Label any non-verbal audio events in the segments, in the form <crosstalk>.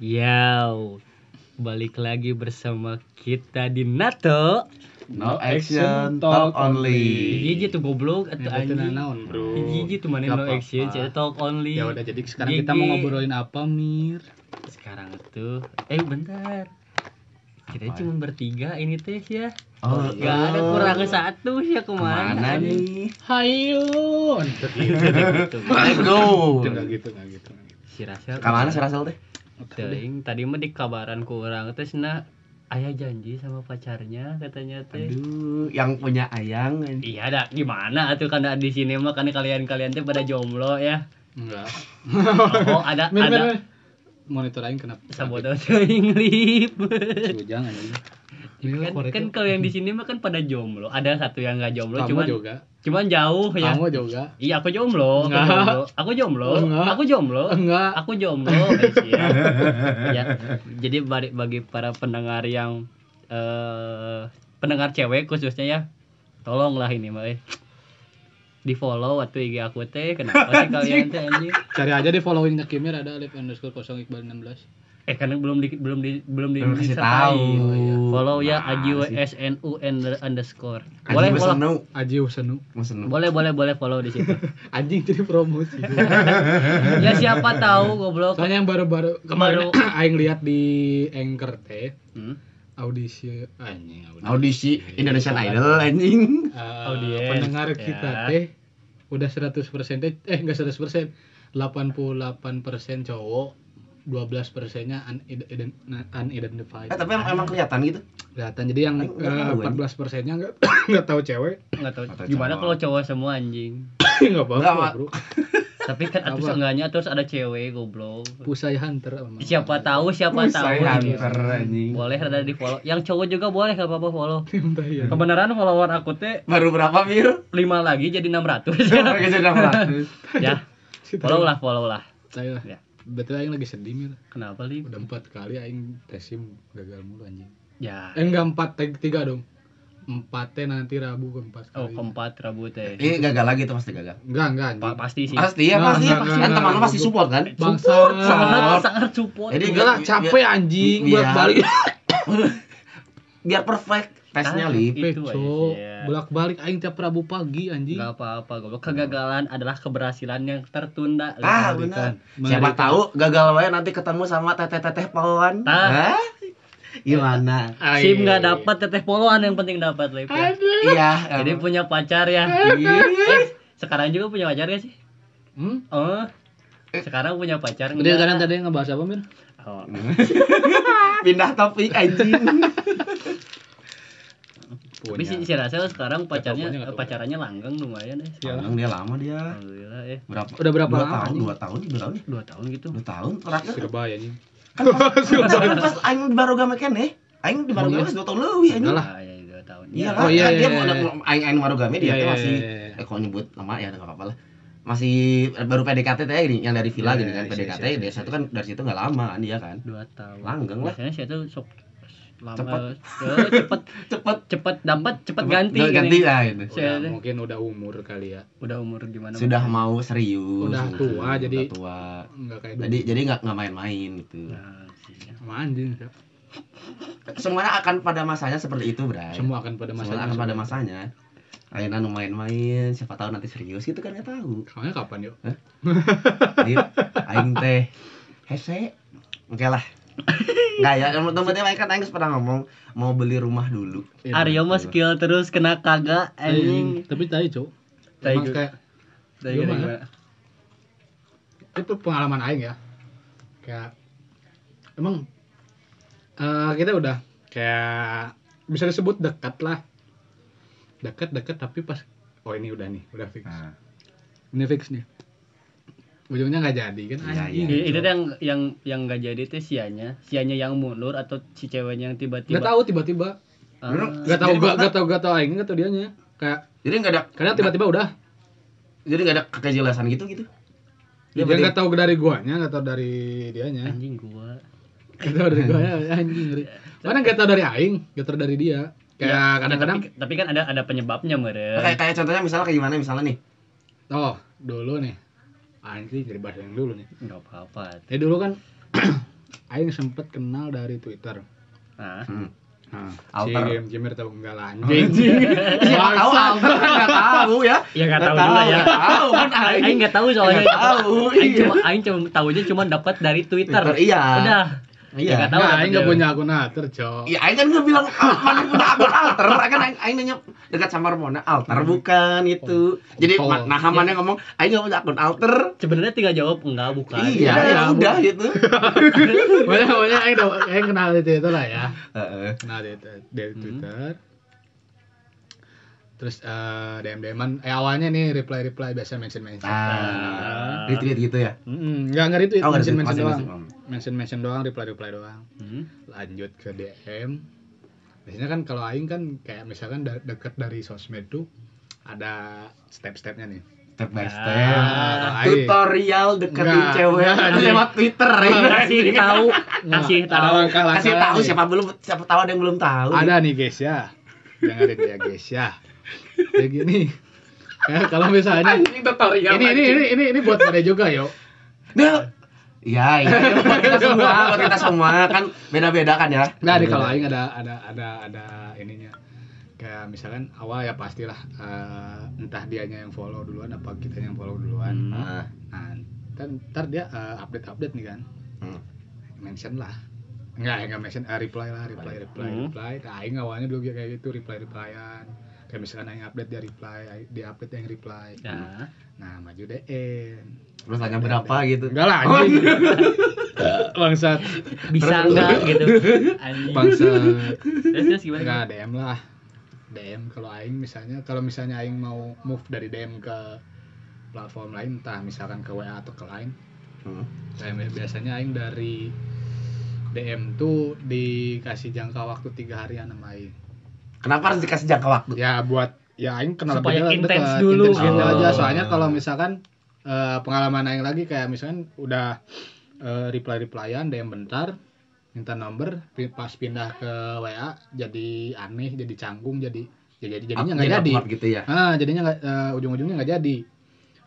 Yo, balik lagi bersama kita di NATO. No action, talk only. Gigi tuh goblok atau Ya, anjing. naon, bro. Gigi tuh mana no action, jadi talk only. Ya udah jadi sekarang Gigi. kita mau ngobrolin apa, Mir? Sekarang tuh, eh bentar. Kita cuma bertiga ini teh ya. Oh, Gak ada kurang satu sih ya ke mana? Mana nih? Hayun. Gitu. Let's go. Enggak gitu, enggak gitu. nggak gitu. Si Rasel. Ke mana sih Rasel teh? Teuing, tadi mah di kabaran kurang terus nah ayah janji sama pacarnya katanya teh. Aduh, yang punya ayang. Iya dah gimana atuh kan di sini mah kan kalian-kalian teh pada jomblo ya. Enggak. Oh ada ada. Monitor aing kenapa? sabodo <laughs> teuing lip. Jangan anjing. kan, kan kalau yang di sini mah kan pada jomblo. Ada satu yang nggak jomblo Kamu cuman juga. cuman jauh ya. Kamu juga. Iya aku jomblo, aku jomblo, aku jomblo, Enggak. aku jomblo, Enggak. aku jomblo, <laughs> guys, ya. ya. Jadi bagi, bagi para pendengar yang eh pendengar cewek khususnya ya, tolonglah ini mah eh. Di follow atau IG aku teh kenapa sih kalian teh anjing Cari aja di followingnya Kimir ada live underscore kosong iqbal 16 eh karena belum di belum di belum di Belum kasih tahu. Oh, iya. follow ya Nah, Aji sih. WSNU underscore boleh follow. Aji Mesen. boleh boleh boleh follow di situ <laughs> Anjing jadi promosi <laughs> ya siapa tahu goblok Soalnya yang baru-baru kemarin Baru. <clears throat> aing lihat di Anchor teh Hmm? Audisi anjing audisi, Audisi Indonesian Idol anjing. Eh, Audiens, pendengar ya. kita teh udah 100% teh eh enggak 100% 88% cowok 12 persennya unident- unidentified. Eh tapi emang, emang kelihatan gitu. kelihatan jadi yang nggak <coughs> eh, 14 persennya enggak enggak tahu cewek. Nggak tahu Nggak gimana kalau cowok semua anjing? <coughs> Enggak apa-apa Nggak, bro <laughs> tapi kan atau seenggaknya terus ada cewek goblok pusai hunter emang. siapa tahu siapa tahu Saya gitu. hunter anjing. boleh ada di follow yang cowok juga boleh gak apa-apa follow Entah ya. kebenaran follower aku teh Baru berapa mil? lima lagi jadi 600 Pakai sudah ratus. <laughs> <laughs> ya follow lah follow lah saya Ya. betul aing lagi sedih mir kenapa li udah empat kali aing tesim gagal mulu anjing ya eh enggak empat tag tiga dong empatnya nanti rabu keempat oh kali keempat rambut teh Eh gagal lagi tuh pasti gagal. enggak enggak Pa- pasti sih Pasti ya, pasti ya, nggak, pasti. Kan teman lu pasti support kan? Bangsa. Support, sangat support. sangat support Jadi enggak lah biar- capek anjing biar- bolak balik <laughs> Biar perfect tesnya Ah, lip. Itu aja Cok, sih, ya. bolak balik aing tiap rabu pagi anjing Gak apa-apa, goblok. Kegagalan adalah keberhasilan yang tertunda. Ah, benar. Siapa tahu gagal wae nanti ketemu sama teteh-teteh. Ah. Hah? Gimana? Ay. SIM nggak dapat teteh poloan yang penting dapat Lip, ya. Iya. Jadi punya pacar ya. Iya. Eh, sekarang juga punya pacar gak sih? hmm? Oh. Sekarang punya pacar Jadi kalian tadi ngebahas apa mir Oh. <laughs> Pindah topik anjing. Tapi si, si Rasel sekarang pacarnya pacarannya langgeng lumayan ya. Sekarang dia lama dia. Alhamdulillah ya. Berapa? Udah berapa dua lama, tahun? Dua tahun, dua tahun, Dua tahun gitu. dua tahun. Terakhir Surabaya anjing kan <laughs> pas, Aing baru game kan eh. Aing di baru game dua tahun lebih anjing. Lah. Ah, ya, tahun. Iya Ya, lah, Oh, iya, iya, dia iya. mau aing aing baru game dia Iya, iya, masih iya, iya. eh kok nyebut nama ya enggak apa-apa lah. Masih baru PDKT teh ini yang dari villa Iya, gini kan iya, PDKT iya, iya, dia iya. satu kan dari situ enggak lama kan dia kan. dua tahun. Langgeng lah. Biasanya saya tuh sok lama Cepet. <laughs> Eh, cepet Cepet cepet dapat cepet cepet ganti ganti gini. lah gitu. Saya Udah, mungkin udah umur kali ya udah umur gimana Sudah mau serius. Udah tua, jadi- Udah tua. enggak kayak Jadi jadi enggak enggak main-main gitu. Nah, sih. sama anjing ya. Semuanya akan pada masanya seperti itu, Bray. semua akan pada Semuanya masanya akan pada masanya. Ayeuna nu main-main, siapa tahu nanti serius gitu kan enggak tahu. Kamu kapan yuk? Lip, aing teh hese. Oke lah. Enggak ya, penting aing kan aing geus pernah ngomong mau beli rumah dulu. Aryo mah skill terus kena kagak anjing. Tapi tadi cok, gu- kayak Tai gimana? itu pengalaman aing ya. Kayak emang eh, kita udah kayak bisa disebut dekat lah. Dekat-dekat tapi pas oh ini udah nih, udah fix. Nah, Ini fix nih. Ujungnya nggak jadi kan Iya, anjing. iya. I- Itu yang yang yang gak jadi tuh sianya, sianya yang mundur atau si ceweknya yang Nggak tiba-tiba. tahu tiba-tiba. Ah, Nggak tahu Jadi gak, maksudnya- gak tahu gak tahu aing gak tahu dianya. Kayak Jadi enggak ada kadang tiba-tiba udah. jadi enggak ada kejelasan gitu gitu. Dia berarti- nggak tahu dari guanya, nggak tahu dari dianya. anjing gua. Gak tahu dari guanya <laughs> anjing. Mana nggak tahu dari aing, gak tahu dari dia. Ya, Kayak ya, kadang-kadang tapi, tapi kan ada ada penyebabnya meren. Kayak kayak contohnya misalnya kayak gimana misalnya nih. oh, dulu nih. Aing sih dari bahasa yang dulu nih nggak apa-apa jadi dulu kan <clears throat> aing sempet kenal dari Twitter nah Hmm. nah Alter. si Game Jamer <laughs> tahu enggak lah anjing Siapa tahu Alter kan nggak tahu ya. ya nggak tahu juga ya Tahu kan <laughs> Aing aing. nggak tahu soalnya tahu, Aing iya. cuma Aing cuma tahunya cuma dapat dari Twitter. Twitter, iya. Udah. Iya. Ya, tahu nah aing nggak dari- punya akun Alter cok Ya, aing kan nggak bilang ah, mana punya akun alter, kan aing, aing nanya dekat sama Ramona alter bukan itu. Jadi Oh. nah hamannya ngomong aing nggak punya akun alter. Sebenarnya tinggal jawab enggak bukan. Iya, Iya, ya Bu. udah gitu. <laughs> banyak banyak aing aing kenal di Twitter lah ya Heeh. kenal dari Hmm. Twitter terus eh DM DMan eh awalnya nih reply reply biasa mention mention Ah, retweet gitu ya. Mm, nggak nggak retweet Oh, nggak mention mention doang mention mention doang reply reply doang Hmm. lanjut ke DM biasanya kan kalau aing kan kayak misalkan da- deket dari sosmed tuh ada step-stepnya nih Step by Ah, step. aing. Tutorial deketin Enggak, cewek enggak, anjing. <laughs> lewat Twitter. ya. Kasih tahu, kasih Nah, tahu. Kasih tahu siapa belum siapa tahu ada yang belum tahu. ada nih guys ya dengerin ya guys ya kayak gini ya, kalau misalnya tutorial. ini ini ini ini ini buat pada juga yo Nah, Iya, iya, buat kita semua, buat kita semua kan beda-beda kan ya. Nah, di kalau aing ada ada ada ada ininya. Kayak misalkan awal ya pastilah eh, entah dianya yang follow duluan apa kita yang follow duluan. Hmm. Nah, Nah, ntar, ntar dia eh, update-update nih kan. hmm. Mention lah. Enggak, enggak mention, eh, reply lah, reply, reply, Hmm. reply. Nah, aing awalnya dulu kayak gitu, reply, replyan. Kayak misalkan aing update dia reply, dia update yang reply. Nah, Nah, maju DM. Terus tanya berapa gitu. Enggak lah <laughs> anjing. Bangsat. bisa enggak gitu. Anjing. Bangsat. Terus terus gimana? Enggak DM lah. DM kalau aing misalnya kalau misalnya aing mau move dari DM ke platform lain entah misalkan ke WA atau ke lain Hmm. kayak biasanya aing dari DM tuh dikasih jangka waktu tiga harian sama aing Kenapa harus dikasih jangka waktu? ya buat ya aing kenal Supaya intens dulu intens gitu gitu. aja Oh. soalnya kalau misalkan eh, pengalaman aing lagi kayak misalkan udah reply replyan DM bentar minta nomor pas pindah ke WA jadi aneh jadi canggung jadi ya jadi jadinya nggak jadi gitu ya. ah jadinya nggak eh, ujung-ujungnya nggak jadi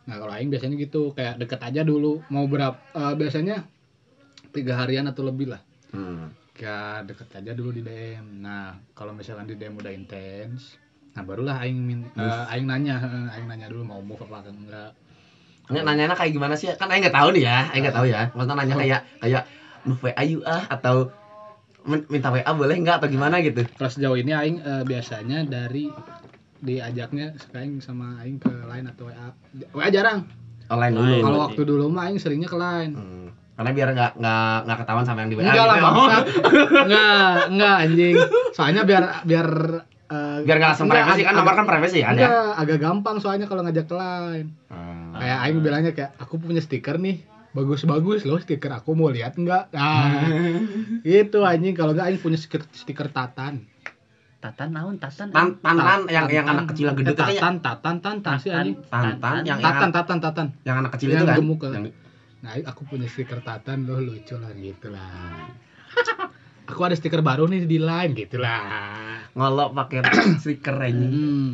nah kalau aing biasanya gitu kayak deket aja dulu mau berapa eh, biasanya tiga harian atau lebih lah Hmm. Kayak deket aja dulu di DM nah kalau misalkan di DM udah intens nah barulah aing min, eh, aing nanya eh, aing nanya dulu mau move apa enggak Ini nanyanya kayak gimana sih? Kan Aing nggak tahu nih ya, Aing nggak tahu ya. Maksudnya nanya kayak kayak move WA yuk ah atau min- minta WA boleh nggak atau gimana gitu. kalau sejauh ini aing eh, biasanya dari diajaknya aing sama aing ke line atau WA WA jarang Online dulu. Lain. kalau waktu dulu mah aing seringnya ke line Hmm. Karena biar nggak nggak nggak ketahuan sama yang di WA. enggak lah gitu ya. bangsat <laughs> enggak enggak anjing soalnya biar biar eh, Biar nggak langsung enggak, privasi kan nomor kan privasi kan ya. enggak agak gampang soalnya kalau ngajak ke line Hmm. kayak aing bilangnya kayak aku punya stiker nih bagus-bagus loh stiker aku mau lihat enggak nah <laughs> gitu anjing kalau enggak aing punya stiker stiker tatan Tatan naon tatan? Tan tantan yang yang Tatan. anak kecil yang gede Eh, tuh kayak tatan tatan tatan sih anjing Tantan yang tatan tatan tatan yang anak kecil itu kan. gemuk kan? Yang- nah aku punya stiker tatan loh lucu lah gitu lah aku ada stiker baru nih di line gitu lah ngolok pakai <clears throat> stiker ini. Hmm.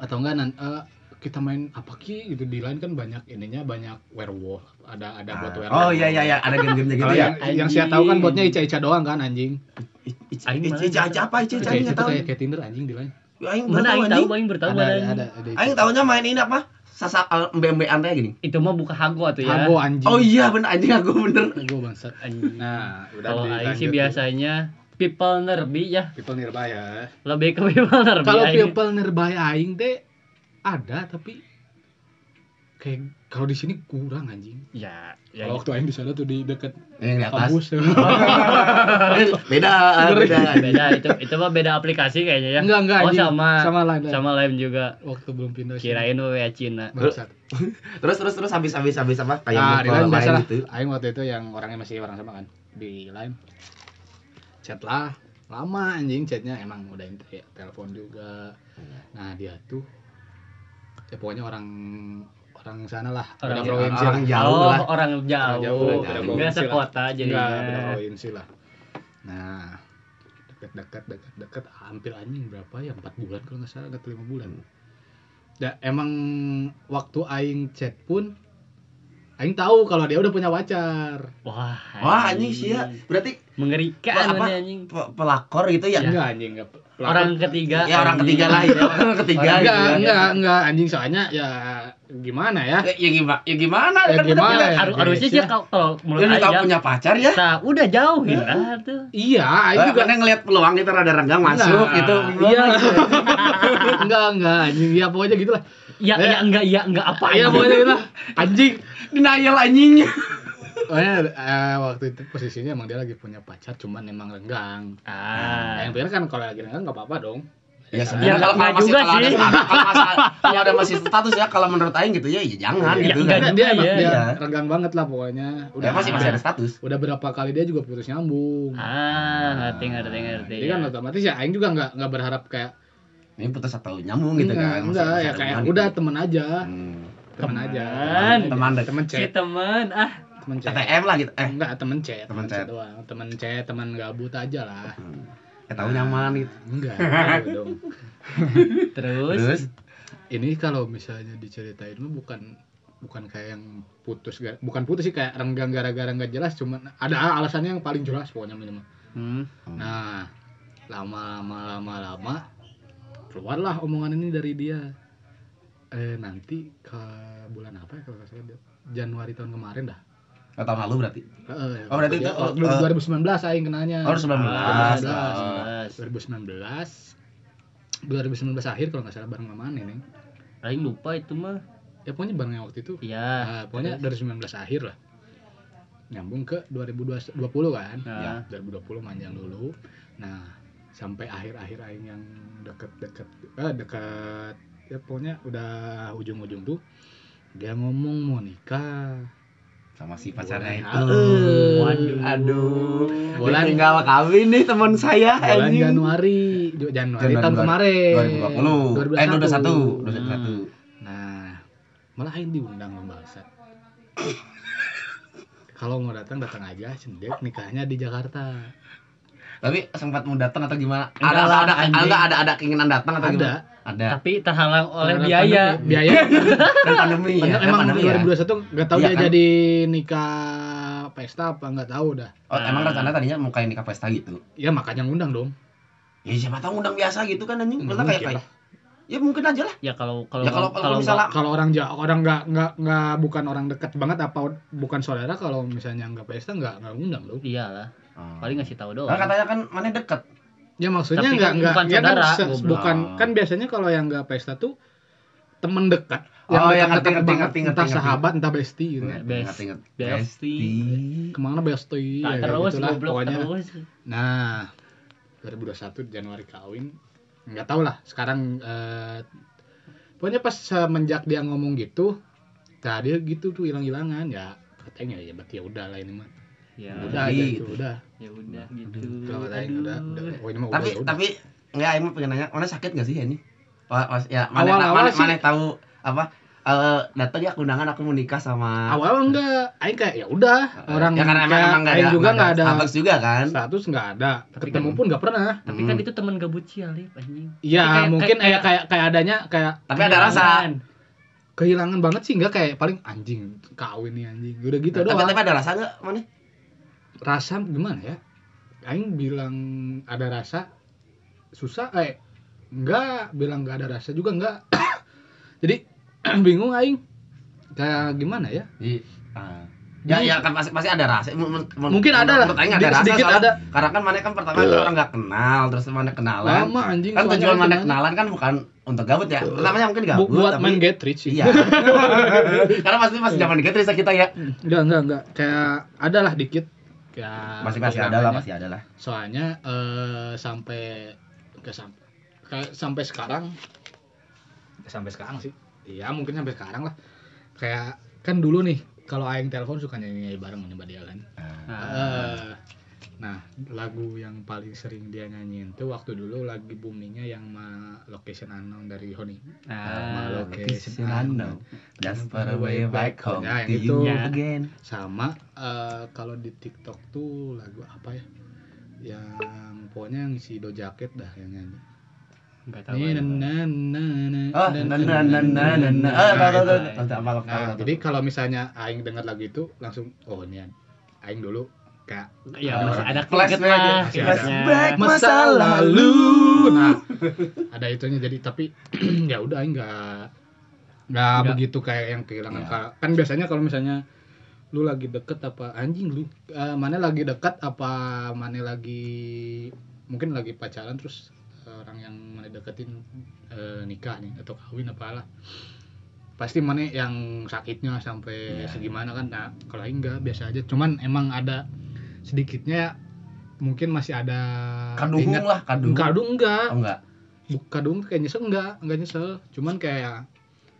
Atau enggak nan eh, kita main apa ki gitu di line kan banyak ininya banyak werewolf. Ada ada bot werewolf. Oh iya iya iya ada game-game gitu ya. yang, yang saya tahu kan botnya Ica-Ica doang kan anjing. Ica aja apa Ica Ica itu tahu. kayak kayak Tinder anjing di line. Aing Mana aing tahu, aing bertahu ada, ada Aing tahunya main ini apa? Sasa embe-embe aneh gini. Itu mah buka hago atuh ya. Hago anjing. Oh iya bener anjing aku bener. Hago bangsat. Anjing. Nah, udah Kalau aing sih biasanya people nerbi ya. people nearby ya. Lebih ke people nerbi. Kalau people nearby aing teh ada tapi kayak kalau di sini kurang anjing. ya, ya. Kalau waktu aing di sana tuh di deket Yang di atas. kampus. <laughs> beda beda. beda itu itu mah beda aplikasi kayaknya ya. Enggak, enggak, Oh anjing. sama. Sama lain, lain. Sama lain juga. waktu belum pindah. Kirain WA Cina. Bangsat. <laughs> Terus terus terus habis habis habis apa? Kayak Nah, di biasa lain lah. gitu. Aing waktu itu yang orangnya masih orang sama kan di line. Chat lah, lama anjing chatnya emang udah ya, telepon juga. Nah dia tuh, ya pokoknya orang orang sana lah, Orang- beda provinsi orang lah. jauh oh, lah. orang jauh. Orang jauh, Enggak lah. sekota Enggak, jadinya. beda provinsi lah. Nah, deket-deket deket-deket hampir anjing berapa ya empat bulan kalau nggak salah atau lima bulan. Ya emang waktu aing chat pun aing tahu kalau dia udah punya pacar Wah, Wah, anjing sih ya. Berarti Mengerikan apa? anjing. pe- pelakor gitu ya? enggak anjing enggak Orang ketiga. Ya orang anjing. ketiga lah ya, orang ketiga Orang gitu enggak kan. enggak enggak anjing soalnya ya gimana ya Ya, ya gimana? Ya gimana? Ya Kan gimana punya- ya? Harus harusnya sih Ya. kalau menurut tahu Aing, punya pacar ya? Nah, udah jauhin lah tuh. iya aing Eh, juga Mana ngelihat peluang itu rada renggang masuk Enggak. gitu. iya <laughs> enggak enggak ya pokoknya gitulah Ya, Eh. ya enggak, ya enggak apa iya pokoknya gitu anjing Denial anjing. Pokoknya eh, waktu itu posisinya emang dia lagi punya pacar cuman emang renggang Ah. nah, yang bener kan kalau lagi renggang nggak apa-apa dong Ya Ya, kalau masih juga kalau ada sih. status, kalau, <laughs> ada masih status ya kalau menurut aing gitu ya ya jangan Ya, gitu enggak kan. Dia emang ya, dia iya. renggang banget lah pokoknya Ya masih masih ada status. udah berapa kali dia juga putus nyambung Ah, ngerti ngerti ngerti. jadi kan otomatis ya Aing juga nggak nggak berharap kayak Ini putus atau nyambung gitu enggak, kan. Masih- enggak ya ada kayak udah temen aja Hmm. temen aja Teman. Teman chat teman ah temen chat TTM lah gitu. Eh, enggak temen chat Temen chat. doang temen chat temen gabut aja lah hmm. Ya tahu nyaman gitu. enggak. <laughs> Enggak. dong. Terus, Terus? Ini kalau misalnya diceritain mah bukan bukan kayak yang putus bukan putus sih kayak renggang gara-gara nggak jelas cuman ada alasannya yang paling jelas pokoknya minimal. Hmm. nah lama lama lama lama keluarlah omongan ini dari dia. Eh nanti ke bulan apa ya kalau dia- Januari tahun kemarin dah oh, tahun lalu berarti. Eh, Oh, berarti dia- itu, oh, eh, 2019 aing kenanya Oh, 19. Ah, Oh. 2019 2019 akhir kalau nggak salah bareng sama nih Aing lupa itu mah ya pokoknya bareng yang waktu itu ya Nah, pokoknya dari 19 akhir lah. Nyambung ke 2020 kan. Nah. Ya, 2020 manjang dulu. Nah, sampai akhir-akhir aing yang deket-deket eh dekat ya pokoknya udah ujung-ujung tuh dia ngomong mau nikah. Sama si pacarnya itu. Waduh. Aduh. Bulan- tinggal kawin nih teman saya Bulan anjing. Januari, Januari Januari tahun kemarin. 2020. Eh 2021. 2021. Nah, malah aing diundang Balsa. <coughs> Kalau mau datang datang aja, cendek nikahnya di Jakarta. Tapi sempat mau datang atau gimana? Enggak Ada lah, ada ada ada ada keinginan datang atau Ada. gimana? Ada. tapi terhalang oleh Karena biaya pandemi- Biaya. <laughs> Dan pandemi ya. Padahal Dan emang pandemi ya. 2021 nggak tahu Iya dia kan? jadi nikah pesta apa nggak tahu dah. Oh, emang rencana tadinya mau kayak nikah pesta gitu. Ya makanya ngundang dong. Ya siapa tahu undang biasa gitu kan anjing. Mungkin kayak kayak. Ya mungkin aja lah. ya kalau kalau Ya kalau kalau kalau misalnya Kalau orang ja orang nggak nggak nggak bukan orang dekat banget apa bukan saudara kalau misalnya nggak pesta nggak nggak ngundang dong. nggak- iyalah Oh. paling ngasih tahu doang Kan katanya kan mana deket. Ya maksudnya nggak kan nggak bukan ya kan saudara, se- goblok. bukan Oh. kan biasanya kalau yang nggak pesta tuh temen dekat. Oh, yang dekat- ngerti, ngerti, ngerti, ngerti, entah ngerti. sahabat entah bestie gitu. Ngerti. Best- bestie. Ke mana bestie? Nah, ya, terus gitulah, goblok pokoknya. terus Nah, 2021 Januari kawin. Nggak tahu lah, sekarang eh, pokoknya pas semenjak dia ngomong gitu, nah dia gitu tuh hilang-hilangan ya katanya ya berarti ya udah lah ini mah. Ya Udah gitu. tuh, udah. ya udah gitu Kalau Aduh. udah, udah, pokoknya mah Tapi udah, ya udah. tapi enggak emang pengen nanya, mana sakit gak sih ini? Wah, was- ya mana Awal-awal mana, sih- mana tahu apa eh datang ya undangan aku mau nikah sama awal enggak, aing kayak ya udah orang ya karena emang, emang nggak aing ada, juga nggak ada, status juga kan status nggak ada, Tapi ketemu kan- pun nggak pernah. tapi Hmm. kan itu teman gabut cialip anjing Iya Tapi kayak- mungkin kayak- kayak kayak kayak adanya kayak tapi ada rasa kehilangan. banget sih enggak kayak paling anjing kawin nih anjing udah gitu tapi, doang tapi ada rasa nggak mana rasa gimana ya aing bilang ada rasa susah eh enggak bilang enggak ada rasa juga enggak <coughs> jadi <coughs> bingung aing kayak gimana ya Iya. Ah. Ya, ya kan pasti, pasti ada rasa. M- m- m- Mungkin ada lah. menurut Aing ada Sedikit- rasa. sedikit soalnya- ada. Karena kan mana kan pertama itu orang nggak kenal, terus mana kenalan. lama anjing Kan tujuan mana kenalan kan bukan untuk gabut ya. Pertamanya mungkin Bu- gabut, buat tapi main get rich sih Iya. <laughs> Karena pasti masih zaman Getris kita ya. enggak enggak enggak kayak ada lah dikit kayak Masih masih apa ada lah, masih ada lah. soalnya eh, sampai ke sampai sampai sekarang sampai sekarang sih. Iya mungkin sampai sekarang lah. Kayak kan dulu nih kalau aing telepon suka nyanyi nyanyi bareng sama dia kan. Nah, Eh, nah lagu yang paling sering dia nyanyiin tuh waktu dulu lagi boomingnya yang ma location unknown dari Honi nah, location unknown. Just far away back home. to yang itu. Again. sama eh, kalau di TikTok tuh lagu apa ya? Yang pokoknya yang si Do Jacket dah yang nyanyi. Enggak tahu. Nah, Ah, Nah, jadi kalau misalnya aing dengar lagu itu langsung oh ini aing dulu kayak Ya ada masih orang- ada lah. ya. Masih ada. keingetnya. Flashback. masa Masa lalu. Nah, <laughs> ada itunya jadi tapi <clears throat> ya udah enggak enggak Nggak. begitu kayak yang kehilangan Ya. ka- kan biasanya kalau misalnya lu lagi deket apa anjing lu eh, mana lagi dekat apa mana lagi mungkin lagi pacaran terus eh, orang yang mana deketin eh, nikah nih atau kawin apalah pasti mana yang sakitnya sampai Ya. segimana kan nah kalau enggak biasa aja cuman emang ada sedikitnya mungkin masih ada Kadung ingat- lah, kadung. kadung enggak Oh enggak. Kadung kayak nyesel enggak enggak nyesel cuman kayak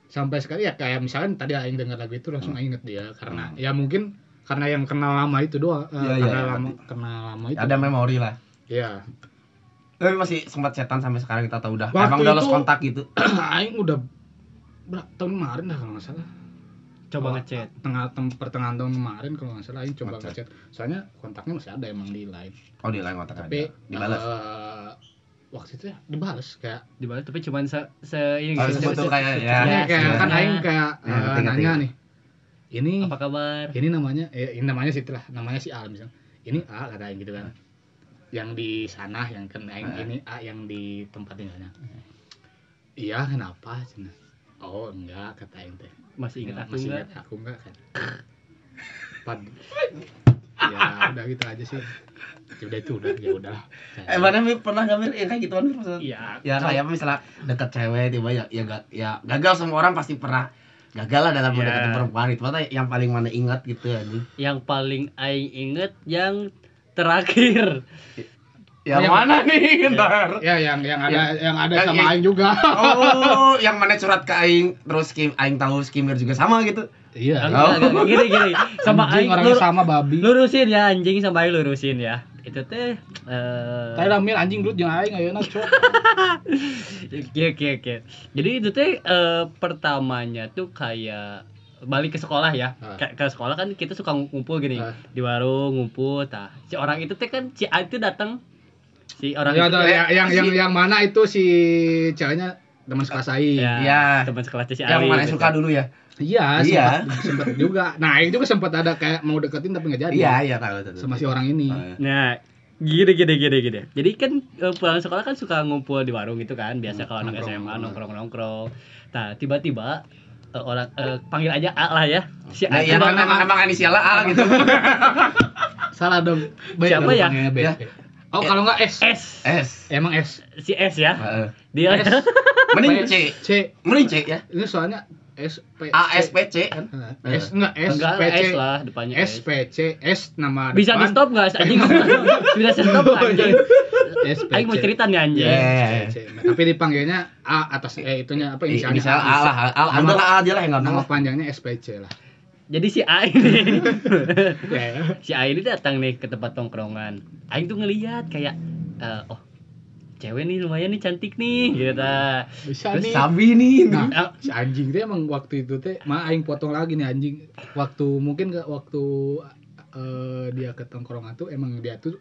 sampai sekali ya kayak misalnya tadi aing dengar lagu itu langsung aing inget dia karena ya mungkin karena yang kenal lama itu doang eh, Iya, iya, karena iya, lama kenal lama itu Ada memori lah. ya Tapi masih sempat setan sampai sekarang kita tahu udah. Waktu Emang udah lost itu- kontak gitu. <clears throat> aing udah berapa tahun kemarin dah kalau nggak salah Coba ngechat. tengah tem, pertengahan tahun kemarin kalau nggak salah aing coba Ngechat. soalnya kontaknya masih ada emang di line Oh di lain kontak tapi ada. Dibalas. eh, waktu itu ya dibales kayak Dibalas tapi cuman se, se ini Oh, se- kayak, ya. Ini ya, kayak kan aing kayak Ya, eh, nanya nih ini apa kabar? ini namanya eh, ini namanya sih lah namanya si A misalnya ini A kata Aing gitu kan yang di sana yang kan Aing Ah. ini A yang di tempat tinggalnya iya kenapa cina oh enggak kata Aing teh Masih ingat Ya, aku masih enggak? ingat aku enggak kan Pad ya udah gitu aja sih ya udah itu udah ya udah Eh mana Mir, pernah nggak Mir yang kayak gituan Mir maksudnya? Iya. Ya kayak apa misalnya deket cewek tiba ya ya, ga- ya gagal semua orang pasti pernah gagal lah dalam Iya. mendekati perempuan itu Maksudnya yang paling mana ingat gitu anjing. Yang paling aing inget yang terakhir. Yang Yang- mana nih ntar? ya yang yang ada Ya. yang ada Yang- sama yang- Aing juga Oh, <laughs> yang mana surat ke aing terus Kim aing tahu skimmer juga sama gitu. iya Enggak, enggak, gini gini. Sama Anjing, aing orangnya lur- sama babi lurusin ya anjing sama aing lurusin ya. Itu teh eh Mil anjing dulu jangan Aing ayeuna cok <laughs> Oke oke oke. Jadi itu teh eh, pertamanya tuh kayak balik ke sekolah ya. Ah. Ke, ke sekolah kan kita suka ngumpul gini Ah. di warung ngumpul. Tah si orang itu teh kan si A itu datang si orang Ya, itu ada, eh, yang, yang, yang, si- yang mana itu si ceweknya teman sekelas Aing. ya, Iya. teman sekelasnya si yang mana gitu. suka dulu ya? Iya, Iya. sempat, sempat juga. Nah, Aing juga sempat ada kayak mau deketin tapi nggak jadi. Iya, iya tahu tahu. Sama si orang ini. Oh, iya. Nah, gini gini gini gini. Jadi kan eh, pulang sekolah kan suka ngumpul di warung gitu kan. Biasa kalau anak Nongkrong, SMA nongkrong. nongkrong-nongkrong. Nah, tiba-tiba eh, orang eh, panggil aja A lah ya. Si Nah, A iya itu kan emang, emang inisialnya A gitu. <laughs> Salah dong. Siapa ya? panggilnya B. Ya. Oh, kalau nggak S. S. S. Emang S. Si S ya. Heeh. Dia S. Mending P. C. C. Mending C ya. Ini soalnya S P A S P C. kan? S enggak S enggak P C. S lah depannya S P C S nama Bisa di depan. stop nggak anjing? Bisa di stop anjing? S P Aing mau C. cerita nih anjing. Iya. C. Nah, tapi dipanggilnya A atas E itunya apa inisialnya Inisial A lah. A Nama- udah lah A aja lah yang Nama gampang lah. panjangnya SPC lah. Jadi si A ini <laughs> si A ini datang nih ke tempat tongkrongan. Aing tuh ngelihat kayak eh, oh cewek nih lumayan nih cantik nih gitu ta. Bisa Terus nih. Sabi nih. Nah, Ah, si anjing teh emang waktu itu teh mah aing potong lagi nih anjing. Waktu mungkin ke waktu eh, dia ke tongkrongan tuh emang dia tuh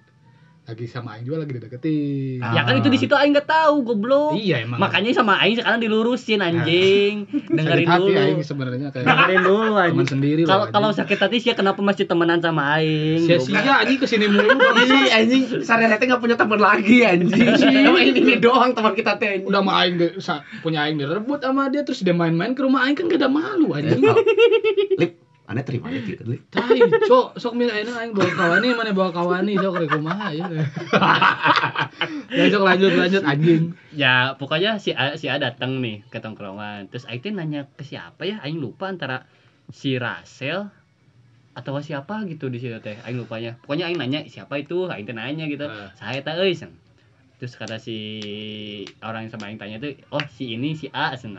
lagi sama aing juga lagi dideketin. Ah. Ya kan itu di situ aing nggak tahu goblok. Iya emang. Makanya sama aing sekarang dilurusin anjing. <laughs> Dengerin sakit hati dulu. aing sebenarnya kayak Dengerin dulu teman anjing. sendiri loh, Kalau kalau sakit hati sih kenapa masih temenan sama aing? sia-sia anjing ke sini mulu. <laughs> Ini anjing sadar teh nggak punya teman lagi anjing. Cuma ini, ini doang teman kita teh. udah mah aing punya aing direbut sama dia terus dia main-main ke rumah aing kan gak ada malu anjing. tau. Lip, aneh terima aja gitu, Lip. Tai, sok sok mil ayeuna aing bawa kawani mana bawa kawani sok rek kumaha ya. <laughs> Ya sok lanjut lanjut anjing. Ya pokoknya si A, si A datang nih ke tongkrongan. Terus aing teh nanya ke siapa ya? Aing lupa antara si Rasel atau siapa gitu di situ teh. Aing lupanya. Pokoknya aing nanya siapa itu? Aing teh nanya gitu. Ah. Saya teh euy sen. Terus kata si orang yang sama aing tanya tuh, "Oh, si ini si A." Sen.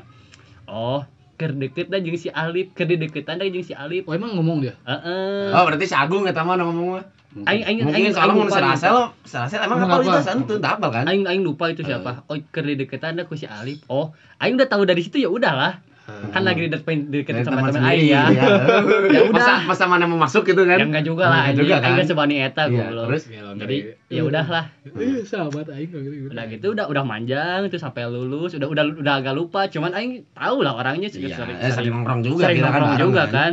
Oh, keur deket jeung si Alip, keur deketan jeung si Alip. Oh emang ngomong dia? Heeh. Oh, berarti si Agung eta mah ngomong mah. Aing aing aing soalnya aing mun. Rasel, si Rasel emang apa apa? itu santu, tak apal kan? Aing aing lupa itu siapa. Oh, keur deketan ku si Alip. Oh, aing udah tahu dari situ ya udahlah. Kan lagi deketin deketin sama teman aing ya ya. <laughs> Ya udah. Masa, masa mana mau masuk gitu kan? ya enggak juga lah Enggak anjing juga aing kan? nggak sebani eta Iya, goblok. terus? jadi ya udahlah Eh, sahabat aing gitu. udah gitu udah udah manjang tuh sampai lulus udah udah udah agak lupa cuman aing tahu lah orangnya sih Iya, sering, eh, sering nongkrong juga sering kan nongkrong juga kan.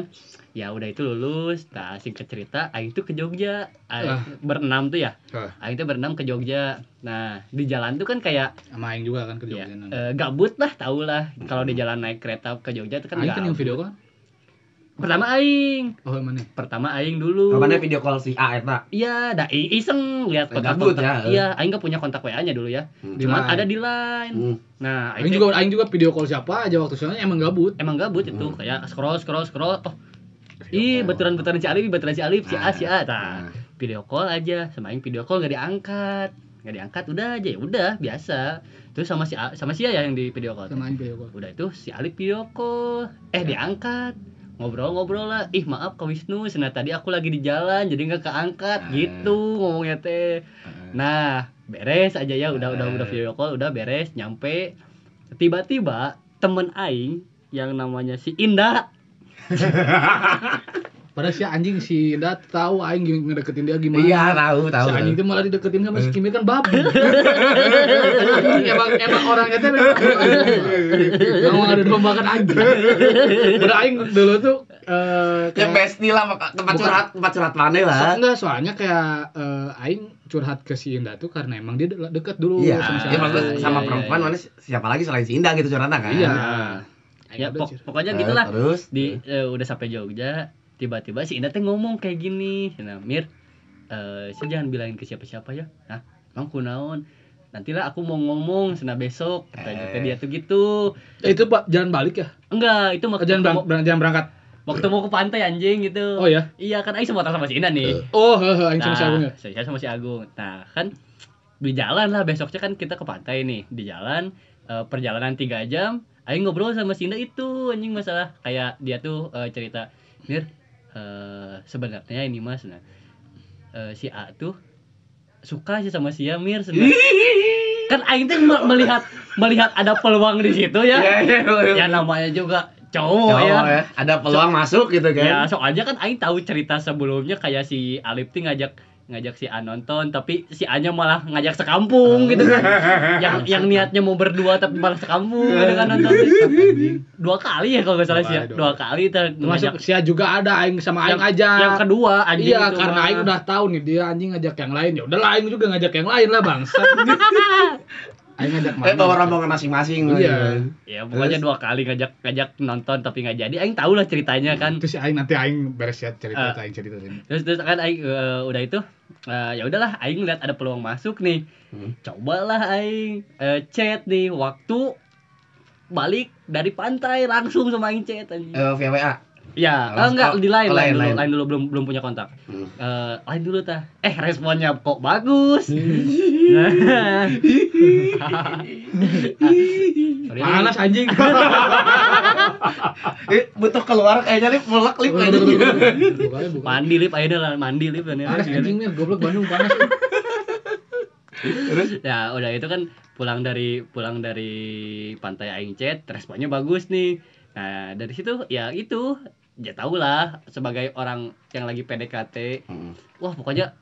Ya udah itu lulus nah singkat cerita aing tuh ke Jogja Aing Ah. berenam tuh ya Ah. aing tuh berenam ke Jogja nah di jalan tuh kan kayak Sama aing juga kan ke ya, Jogja. eh, gabut lah tau lah kalau di jalan naik kereta ke Jogja itu kan Aing kan yang video kan? pertama aing Oh, mana? pertama aing dulu Kapannya video call si A eta? Iya, dah i- iseng lihat Eh, kontak gabut kontak. ya. Iya, aing gak punya kontak WA-nya dulu ya. Hmm. Cuman Line. ada di line. Hmm. Nah, Aing itu juga aing juga video call siapa aja waktu soalnya emang gabut. emang gabut itu Hmm. kayak scroll scroll scroll. Oh. Ih, betulan-betulan si Alif, betulan si Alif, si A, si A. Nah, Nah. video call aja sama aing video call gak diangkat. Gak diangkat udah aja, ya udah biasa. Terus sama si A, sama si A ya yang di video call. Sama video call. Udah itu si Alif video call. Eh, diangkat. Ngobrol-ngobrol lah. Ih, maaf Kak Wisnu, sena tadi aku lagi di jalan jadi nggak keangkat Ah. gitu ngomongnya teh. Nah, beres aja ya, udah udah udah video call, udah beres, nyampe. Tiba-tiba temen aing yang namanya si Indah, <laughs> Padahal si anjing si Indah tahu aing ngedeketin dia gimana. Iya, tahu, tahu. Si anjing itu malah dideketin sama si Kimi kan babi. <laughs> Anjing, emang emang orangnya tuh memang Memang ada domba kan anjing. Udah aing dulu tuh eh Ya kayak bestie lah tempat curhat, tempat curhat mana lah. Enggak soalnya kayak eh, aing curhat ke si Indah tuh karena emang dia de- deket dulu Iya, sama Indah. maksudnya Iya, sama iya, perempuan iya. mana siapa lagi selain si Indah gitu curhatnya kan? Iya. Nah, ya pok- Cir. pokoknya Eh, gitulah. Terus Di eh, udah sampai Jogja, tiba-tiba si Indah teh ngomong kayak gini. Nah, Mir, eh saya jangan bilangin ke siapa-siapa ya. Nah, emang kunaon? Nantilah aku mau ngomong sena besok. Katanya Eh. dia tuh gitu. Eh, itu Pak jalan balik ya? Enggak, itu Oh, waktu jalan, mau, berang- berang- jalan berangkat. waktu mau ke pantai anjing gitu. Oh ya. Iya kan Aing semua sama si Indah nih. Oh, heeh, aing sama si Agung ya. saya sama si Agung. Nah, kan di jalan lah besoknya kan kita ke pantai nih. Di jalan perjalanan tiga jam, Aing ngobrol sama si Indah itu anjing masalah kayak dia tuh eh, cerita, "Mir, eh, sebenarnya ini Mas, nah eh, si A tuh suka sih sama si Mir sebenarnya." <laughs> kan Aing tuh me- melihat melihat ada peluang di situ ya. Iya, iya, iya. ya namanya juga cowok, Cowok ya. ya. Ada peluang masuk gitu Ya, kan. soalnya kan Aing tahu cerita sebelumnya kayak si Alif tuh ngajak ngajak si A nonton tapi si A nya malah ngajak sekampung gitu kan. <laughs> yang yang niatnya mau berdua tapi malah sekampung gitu kan nonton. <laughs> Dua kali ya kalau nggak salah sih ya. Dua kali ter Termasuk si A juga ada aing sama aing aja. yang kedua anjing Iya, itu karena aing udah tahu nih dia anjing ngajak yang lain. Ya udah lah aing juga ngajak yang lain lah, bangsa. <laughs> aing ngajak Eh bawa mana? rombongan masing-masing Iya. gitu. Ya pokoknya dua kali ngajak ngajak nonton tapi nggak jadi. Aing tahu lah ceritanya kan. Terus si aing nanti aing beres ya cerita Ah. aing cerita ini. Terus terus kan aing eh, udah itu eh, ya udahlah aing lihat ada peluang masuk nih. Hmm. Cobalah aing eh, chat nih waktu balik dari pantai langsung sama aing chat anjing. Eh, via WA. Ya, oh, enggak di lain, oh, lain, lain, dulu, lain. dulu belum belum punya kontak. Hmm. Eh, lain dulu tah. Eh, responnya kok bagus. Hmm. Nah. <laughs> Panas anjing. <laughs> Eh, butuh keluar kayaknya lip mulak lip kayaknya. Mandi lip aja lah, mandi lip dan anjing nih, goblok Bandung panas. Terus Ya, udah itu kan pulang dari pulang dari pantai aing chat, responnya bagus nih. Nah, dari situ ya itu ya tau lah sebagai orang yang lagi PDKT Hmm. wah pokoknya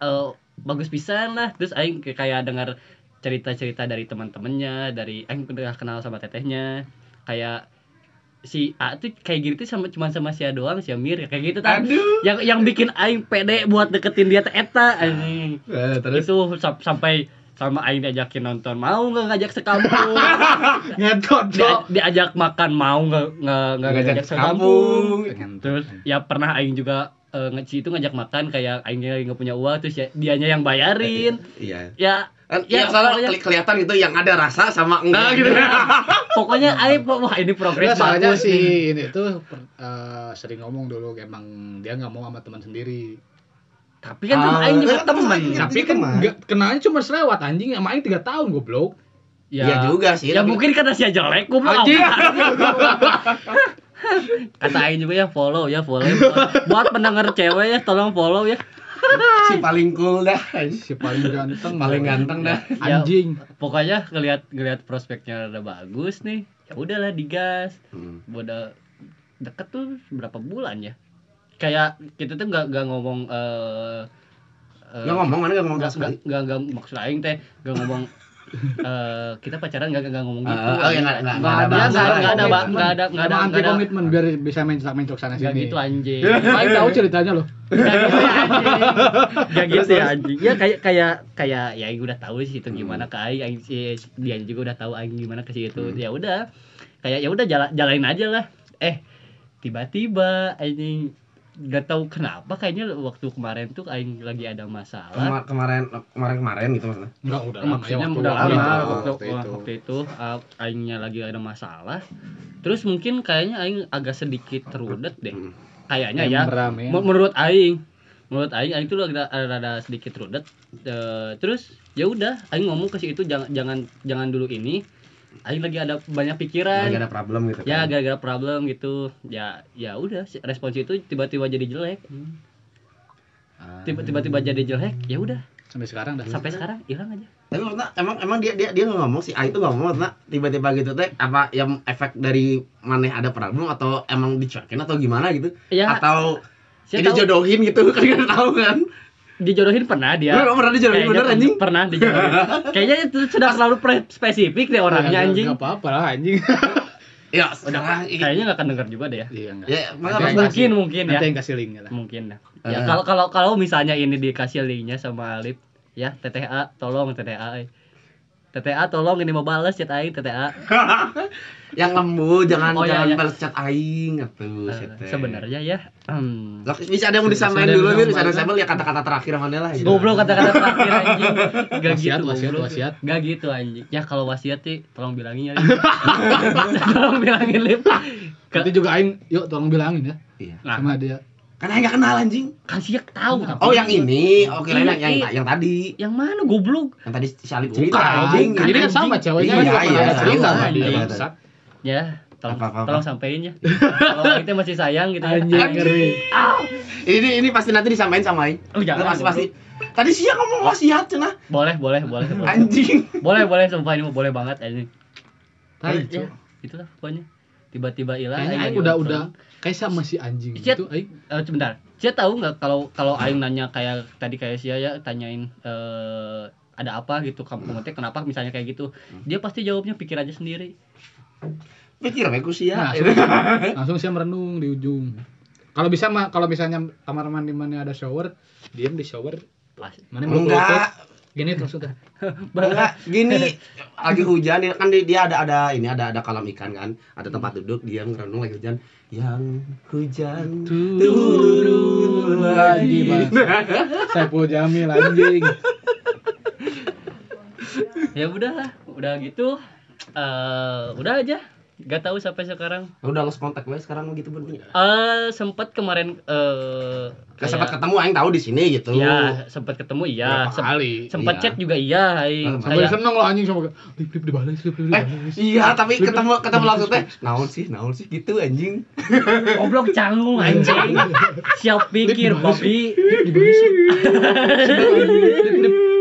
eh, bagus pisan lah. Terus aing kayak- dengar cerita-cerita dari teman-temannya dari aing udah kenal sama tetehnya. Kayak si A tuh kayak gitu tuh sama cuma sama si A doang si Amir kayak gitu kan yang yang bikin aing pede buat deketin dia teh eta anjing. Eh, terus? Itu sam- sampai sama aing diajakin nonton mau nggak ngajak sekampung <laughs> Ngetot, Dia- diajak makan mau nggak nggak Ngajak ngajak sekampung terus ya pernah aing juga eh, nge itu ngajak makan kayak aingnya nggak punya uang terus ya dianya yang bayarin Iya. ya Kan Ya, ya, pokoknya- kelihatan itu yang ada rasa sama enggak gitu. <laughs> pokoknya aing wah ini progres soalnya bagus si nih. ini tuh eh, sering ngomong dulu emang dia nggak mau sama teman sendiri. Tapi kan Ah, sama aing juga temen iya. Tapi kan teman. nggak kenalnya cuma selewat anjing sama aing 3 tahun goblok. Iya juga sih. ya tapi- mungkin karena si jelek goblok Anjing. <laughs> kata aing juga ya follow ya follow buat pendengar cewek ya tolong follow ya si paling cool dah. Si paling ganteng, Paling ganteng dah. Ya, Anjing. pokoknya ngelihat ngelihat prospeknya udah bagus nih ya udahlah digas Hmm. udah deket tuh berapa bulan ya kayak kita tuh nggak nggak ngomong eh eh, Nggak ngomong mana nggak ngomong nggak nggak maksud aing teh nggak ngomong <laughs> eh kita pacaran nggak nggak ngomong gitu. Ah, oh, ya, nggak- nggak- nggak ada nggak ada nggak ada nggak ada anti nggak ada. komitmen biar bisa main main sana nggak sini. gitu anjing. <laughs> Aing tahu ceritanya loh. Gak gitu ya anjing <laughs> gitu ya anjing. Ya kayak kayak kayak ya Aing udah tahu sih itu gimana ke Aing, Aing si, dia juga udah tahu Aing gimana ke situ. Hmm. ya udah kayak ya udah jala, jalanin aja lah. Eh tiba-tiba anjing gak tahu kenapa kayaknya waktu kemarin tuh Aing lagi ada masalah Kema- kemarin kemarin kemarin gitu maksudnya. Enggak udah lama ya maksudnya waktu udah waktu lama itu. waktu, Waktu itu. waktu itu uh, Aingnya lagi ada masalah terus mungkin kayaknya Aing agak sedikit terudet deh Hmm. kayaknya ya. Men- menurut aing menurut aing aing tuh ada ada sedikit rudet Eh, terus ya udah aing ngomong ke si itu jangan jangan jangan dulu ini aing lagi ada banyak pikiran Lagi ada problem gitu. ya kan. gara-gara problem gitu ya ya udah respons itu tiba-tiba jadi jelek Ah. tiba- tiba-tiba jadi jelek ya udah Sampai sekarang dah. sampai sekarang hilang aja Tapi maksudnya emang emang dia dia dia nggak ngomong sih. A itu nggak ngomong maksudnya tiba-tiba gitu teh apa yang efek dari maneh ada problem atau emang dicuekin atau gimana gitu? ya Atau tahu jodohin gitu <laughs> kan nggak tahu kan? Dijodohin pernah dia Lu pernah dijodohin bener pernah- anjing? pernah dijodohin <laughs> kayaknya itu sudah terlalu pre- spesifik deh orangnya Ya, anjing Enggak apa-apa lah anjing. Ya udah kayaknya nggak akan denger juga deh ya Iya enggak. Ya, mungkin kasih- mungkin ya Nanti yang kasih linknya lah. mungkin dah. Eh. Ya kalau kalau kalau misalnya ini dikasih linknya sama Alip, ya TTA tolong TTA. eh. TTA tolong ini mau balas chat aing TTA. <laughs> yang lembu jangan Oh, iya, jangan iya. balas chat aing atuh shit, teh. Sebenarnya ya, hmm, Lah, bisa ada yang mau disamain dulu nih, bisa ada yang ya kata-kata terakhir mana lah gitu. goblok kata-kata terakhir anjing. <laughs> Gak Wasiat, gitu, wasiat, goblok. wasiat. Gak gitu anjing. Ya kalau wasiat sih tolong bilangin ya. <laughs> <laughs> Tolong bilangin Lip. Nanti juga aing, yuk tolong bilangin ya Iya. Nah, sama dia. Kan aing nggak kenal anjing. kan sih tahu tapi Oh, yang ini. Oke, Iya, yang yang iya. yang tadi. yang mana goblok? Yang tadi si Alip Bukan, cerita anjing. Ini kan sama ceweknya Iya, iya, iya, cerita Ya, tolong Apa, apa, apa? tolong sampein ya. <laughs> Kalau kita masih sayang gitu ya. Anjing ngeri. Ini ini pasti nanti disamain sama aing. Oh, jangan, pasti pasti. Tadi sih yang ngomong wasiat cenah. Boleh, boleh, boleh. boleh. Anjing. boleh boleh sumpah ini boleh banget ini Tahu, ya, itulah pokoknya tiba-tiba hilang Kayaknya aing udah udah kayak sama si anjing Chat. gitu aing. Eh, sebentar saya tahu nggak kalau kalau aing nanya kayak tadi kayak sia ya tanyain eh ada apa gitu kamu kamu teh kenapa misalnya kayak gitu dia pasti jawabnya pikir aja sendiri Pikir we ku sia. Nah, <laughs> langsung, langsung saya merenung di ujung. Kalau bisa mah kalau misalnya kamar mandi mana ada shower, diam di shower. Mana lutut. Enggak. Gini terus udah. <laughs> Enggak, gini lagi hujan dia- kan di- dia ada ada ini ada ada kolam ikan kan, ada tempat duduk dia ngerenung lagi hujan. Yang hujan turun lagi, lagi. <laughs> Bang. Saiful Jamil anjing. ya udahlah udah gitu eh udah aja Gak tahu sampai sekarang Udah lost kontak gue sekarang gitu bener. eh sempat kemarin eh Gak sempat ketemu aing tahu di sini gitu. ya sempat ketemu iya Berapa Sem- kali. sempat Iya. chat juga iya aing. Sampai Kayak- seneng lo anjing sama lip lip dibalas, lip lip Eh, iya tapi ketemu ketemu langsung teh. <laughs> Naon sih, naon sih gitu anjing. <laughs> Goblok canggung anjing. Siap pikir, lip.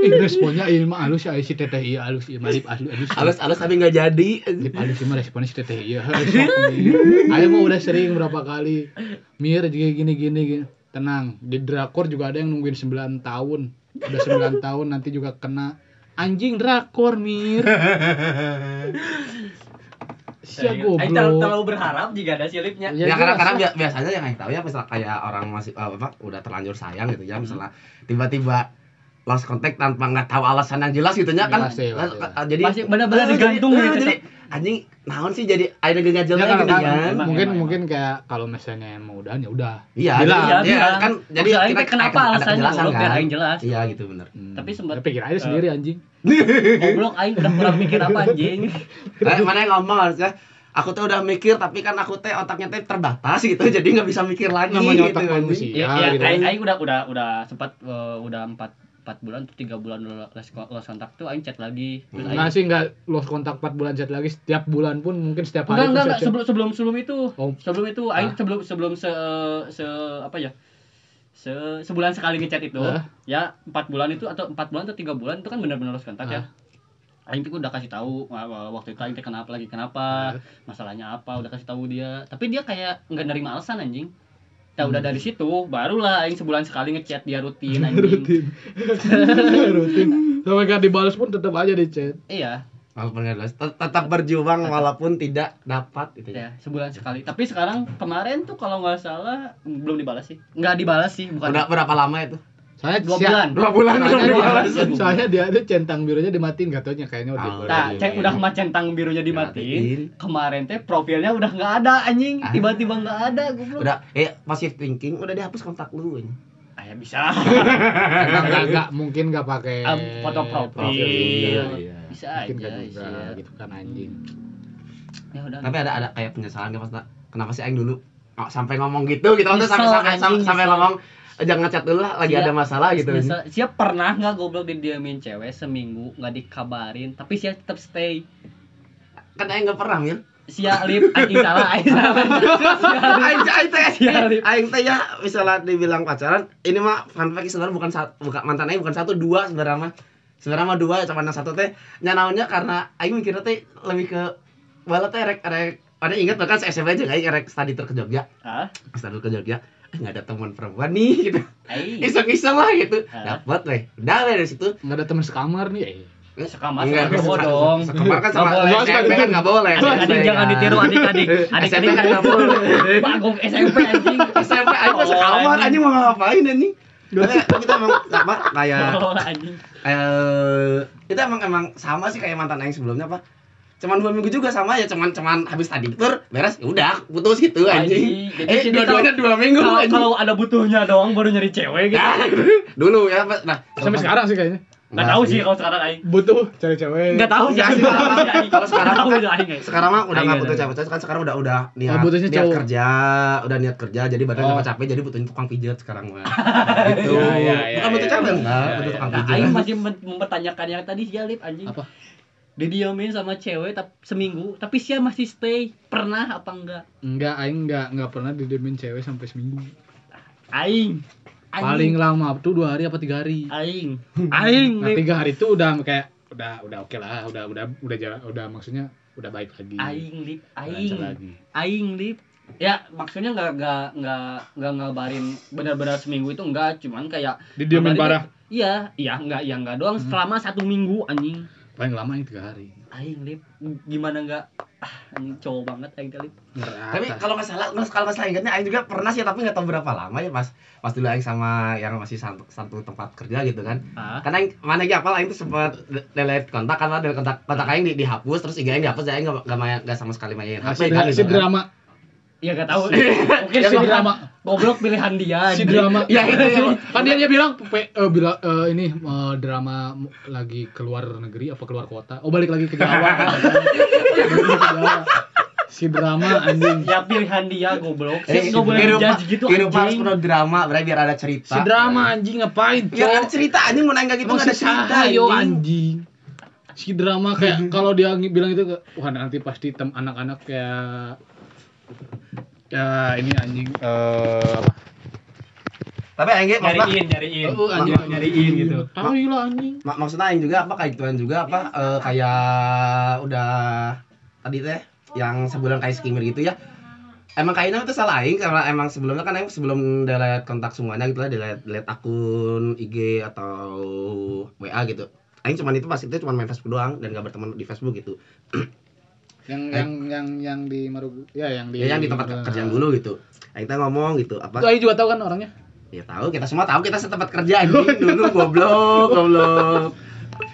Eh, responnya ini mah halus ya si teteh iya halus iya mah lip halus halus. Alus-alus tapi nggak jadi. Lip halus cuma responnya si teteh iya. Ayo mah udah sering berapa kali. Mir juga gini gini gini. Tenang, di drakor juga ada yang nungguin 9 tahun. Udah 9 <laughs> tahun nanti juga kena anjing drakor Mir. <laughs> Sia Aing terlalu, goblok. terlalu berharap jika ada silipnya. Ya, karena jelas karena bia- biasanya yang aing tahu ya misal kayak orang masih eh, apa udah terlanjur sayang gitu ya misalnya tiba-tiba lost contact tanpa nggak tahu alasan yang jelas gitu nya kan eh, jelas. jadi Masih benar-benar eh, jadi- digantung eh, gitu, jadi anjing naon sih jadi ada gegajelnya Ya, kan, gitu kan, kan Emang, mungkin emang, mungkin kayak kalau misalnya mau udahan ya udah. iya Iya, iya, bilang. kan jadi Maksud teh kenapa ada alasannya, biar kan? aing jelas. iya gitu bener Hmm. Tapi sempet- Ya, pikir aja sendiri anjing. Goblok aing udah kurang mikir apa <laughs> anjing. Eh, mana yang ngomong harusnya aku tuh udah mikir tapi kan aku teh otaknya teh terbatas gitu <laughs> jadi nggak bisa mikir lagi Namanya gitu otak anjing. manusia. Iya, iya, gitu. aing, udah udah udah sempat udah 4 4 bulan atau 3 bulan les kontak tuh aing chat lagi. Terus aing- Enggak sih enggak lost kontak 4 bulan chat lagi setiap bulan pun mungkin setiap hari enggak, enggak, sebelum sebelum sebelum itu. Oh. Sebelum itu aing Ah. sebelum sebelum se se apa ya? Se sebulan sekali ngechat itu, Ah. ya empat bulan itu atau empat bulan atau tiga bulan itu kan benar-benar lost kontak ya. Ah. Aing tuh udah kasih tahu waktu itu Aing kenapa lagi kenapa, masalahnya apa, udah kasih tahu dia. Tapi dia kayak nggak nerima alasan anjing. Nah, udah dari situ barulah aing sebulan sekali ngechat dia rutin <laughs> anjing. rutin. <laughs> Rutin. Sampai gak dibalas pun tetap aja di chat. Iya, walaupun jelas tet- tetap berjuang walaupun tidak dapat gitu ya. Ya sebulan sekali. Tapi sekarang kemarin tuh kalau nggak salah belum dibalas sih. Nggak dibalas sih, bukan. udah berapa lama itu saya dua siap- bulan. dua bulan Soalnya belum dia, dibalas <laughs> soalnya dia ada centang birunya dimatiin gak taunya kayaknya udah Oh. Nah, cek udah mah centang birunya dimatiin. Dimatiin. Kemarin teh profilnya udah nggak ada anjing. Ah. Tiba-tiba nggak ada goblok. udah eh positive thinking udah dihapus kontak lu ini Ah, ya bisa. <laughs> Emang nggak nggak mungkin nggak pakai Am, foto profil. Iya, iya. Bisa mungkin aja kan juga iya. gitu kan anjing Ya udah. tapi ada ada kayak penyesalan nggak pas kenapa sih aing dulu oh, sampai ngomong gitu gitu sampai sampai sampai, ngomong "Eh, jangan ngechat dulu lah lagi Siap. ada masalah gitu Siap pernah nggak goblok didiamin cewek seminggu nggak dikabarin tapi siap tetap stay. kan aing nggak pernah mir Siap lip anjing salah aing salah. Lip. <laughs> aing aing teh Sialip. aing teh ya misalnya dibilang pacaran ini mah fun fact sebenarnya bukan satu bukan mantan aing bukan satu dua sebenarnya mah sebenarnya mah dua cuma yang satu teh nyanaonnya karena aing mikirnya teh lebih ke wala teh rek rek ada ingat bahkan se SMP aja aing rek study tour ke Jogja Ah, study tour ke Jogja nggak ada teman perempuan nih gitu iseng-iseng lah gitu dapat weh udah weh dari situ nggak ada teman sekamar nih eh. Sekamar Enggak, sama cowok se- dong. Sekemar kan sama Nggak boleh. SMP kan nggak boleh Adik-adik SMP jangan <laughs> kan. ditiru adik-adik. SMP Adik-adik kan nggak boleh Bagong SMP anjing. SMP mah Oh, sekamar anjing. anjing mau ngapain anjing kita emang apa <laughs> kayak Oh, anjing. eh kita emang emang sama sih kayak mantan aing sebelumnya apa cuman dua minggu juga sama ya cuman cuman habis tadi tur beres ya udah putus gitu anjing. Jadi eh dua-duanya dua minggu Kalau anjing kalau ada butuhnya doang baru nyari cewek gitu. Nah, <laughs> dulu ya nah sampai sekarang sih kayaknya Enggak tahu sih kalau sekarang aing. butuh cewek-cewek Enggak tahu sih. Kalau- sekarang tahu aja aing. sekarang mah udah nggak butuh cewek kan sekarang udah udah niat Oh, niat cowok. kerja udah niat kerja jadi badan Oh. capek jadi butuhin tukang pijat sekarang mah <laughs> gitu Iya, iya, iya, bukan butuh iya. cewek enggak Iya, butuh iya. tukang Nah, pijat aing masih mem- mempertanyakan yang tadi sih Alip anjing. apa Didiamin sama cewek tapi seminggu tapi dia masih stay. Pernah apa enggak? enggak aing enggak enggak pernah didiemin cewek sampai seminggu Aing. Aing. paling lama tuh dua hari apa tiga hari aing. Aing. nah tiga hari itu udah kayak udah udah oke lah udah udah udah jalan udah maksudnya udah baik lagi Aing lip. Aing. lagi Aing lip. Ya maksudnya nggak nggak nggak nggak ngabarin benar-benar seminggu itu enggak cuman kayak ngabarin parah Iya, iya enggak, iya enggak doang Hmm. selama satu minggu anjing. Paling lama yang tiga hari. Aing lip. Gimana enggak ah anjing cowok banget aing kali. tapi kalau nggak salah nggak- kalau nggak salah ingatnya Aing juga pernah sih tapi nggak tahu berapa lama ya pas pas dulu Aing sama yang masih satu, satu tempat kerja gitu kan. Ah. karena Aing, mana aja apa Aing tuh sempat de- delete kontak kan delete kontak kontak Aing di, dihapus terus IG Aing dihapus Aing nggak nggak main- nggak sama sekali main si, HP kan si gitu kan. drama Ya enggak tahu. Oke, <laughs> si drama Goblok pilihan dia. si anjing. drama <laughs> Ya, itu ya. kan dia dia bilang pe, eh, bilang eh, ini eh, drama lagi keluar negeri apa keluar kota oh balik lagi ke Jawa <laughs> si drama anjing Ya pilihan dia goblok. Sih enggak boleh judge gitu hidup harus anjing. penuh drama berarti biar ada cerita si drama anjing ngapain biar ada cerita anjing mau nanya gitu nggak ada cerita Sahayo anjing. anjing si drama kayak kalau dia bilang itu wah nanti pasti tem anak-anak kayak ya ini anjing. Eh apa? Tapi maksudnya nyariin, nyariin. Oh, anjing. nyariin gitu. tahu lah anjing. Mak- maksudnya Aing juga apa? Kayak gituan juga apa? Eh, kayak udah tadi teh yang sebulan kayak skimmer gitu ya. Emang kayaknya itu salah Aing karena emang sebelumnya kan Aing sebelum delete kontak semuanya gitu lah delete, delete akun IG atau WA gitu. Aing cuman itu pas itu cuman main Facebook doang dan gak berteman di Facebook gitu <clears throat> yang Eh. yang yang yang di Marugu ya yang di ya yang di tempat kerjaan dulu gitu Aing teh ngomong gitu apa Aing juga tahu kan orangnya Ya tahu, kita semua tahu kita setempat kerja anjing <laughs> dulu goblok, goblok.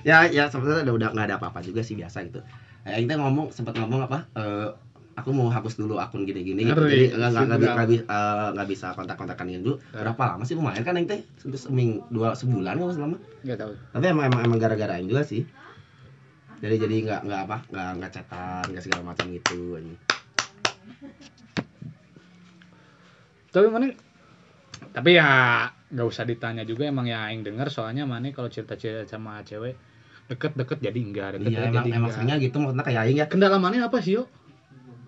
Ya ya sebenarnya udah udah nggak ada apa-apa juga sih biasa gitu. Eh, kita ngomong sempat ngomong apa? eh, aku mau hapus dulu akun gini-gini gitu. Jadi nggak nggak sudah. nggak bi- eh, nggak bisa kontak-kontakan dulu. Berapa lama sih lumayan kan Aing teh? Seming dua sebulan nggak selama. nggak tahu Tapi emang emang, emang gara-gara Aing juga sih. Jadi jadi nggak nggak apa nggak nggak chatan nggak segala macam gitu. anjing. tapi mana tapi ya nggak usah ditanya juga emang ya aing denger soalnya mana kalau cerita cerita sama cewek deket-deket jadi enggak deket, Iya deket emang jadi emang gitu maksudnya kayak Aing ya. kendala mana apa sih yo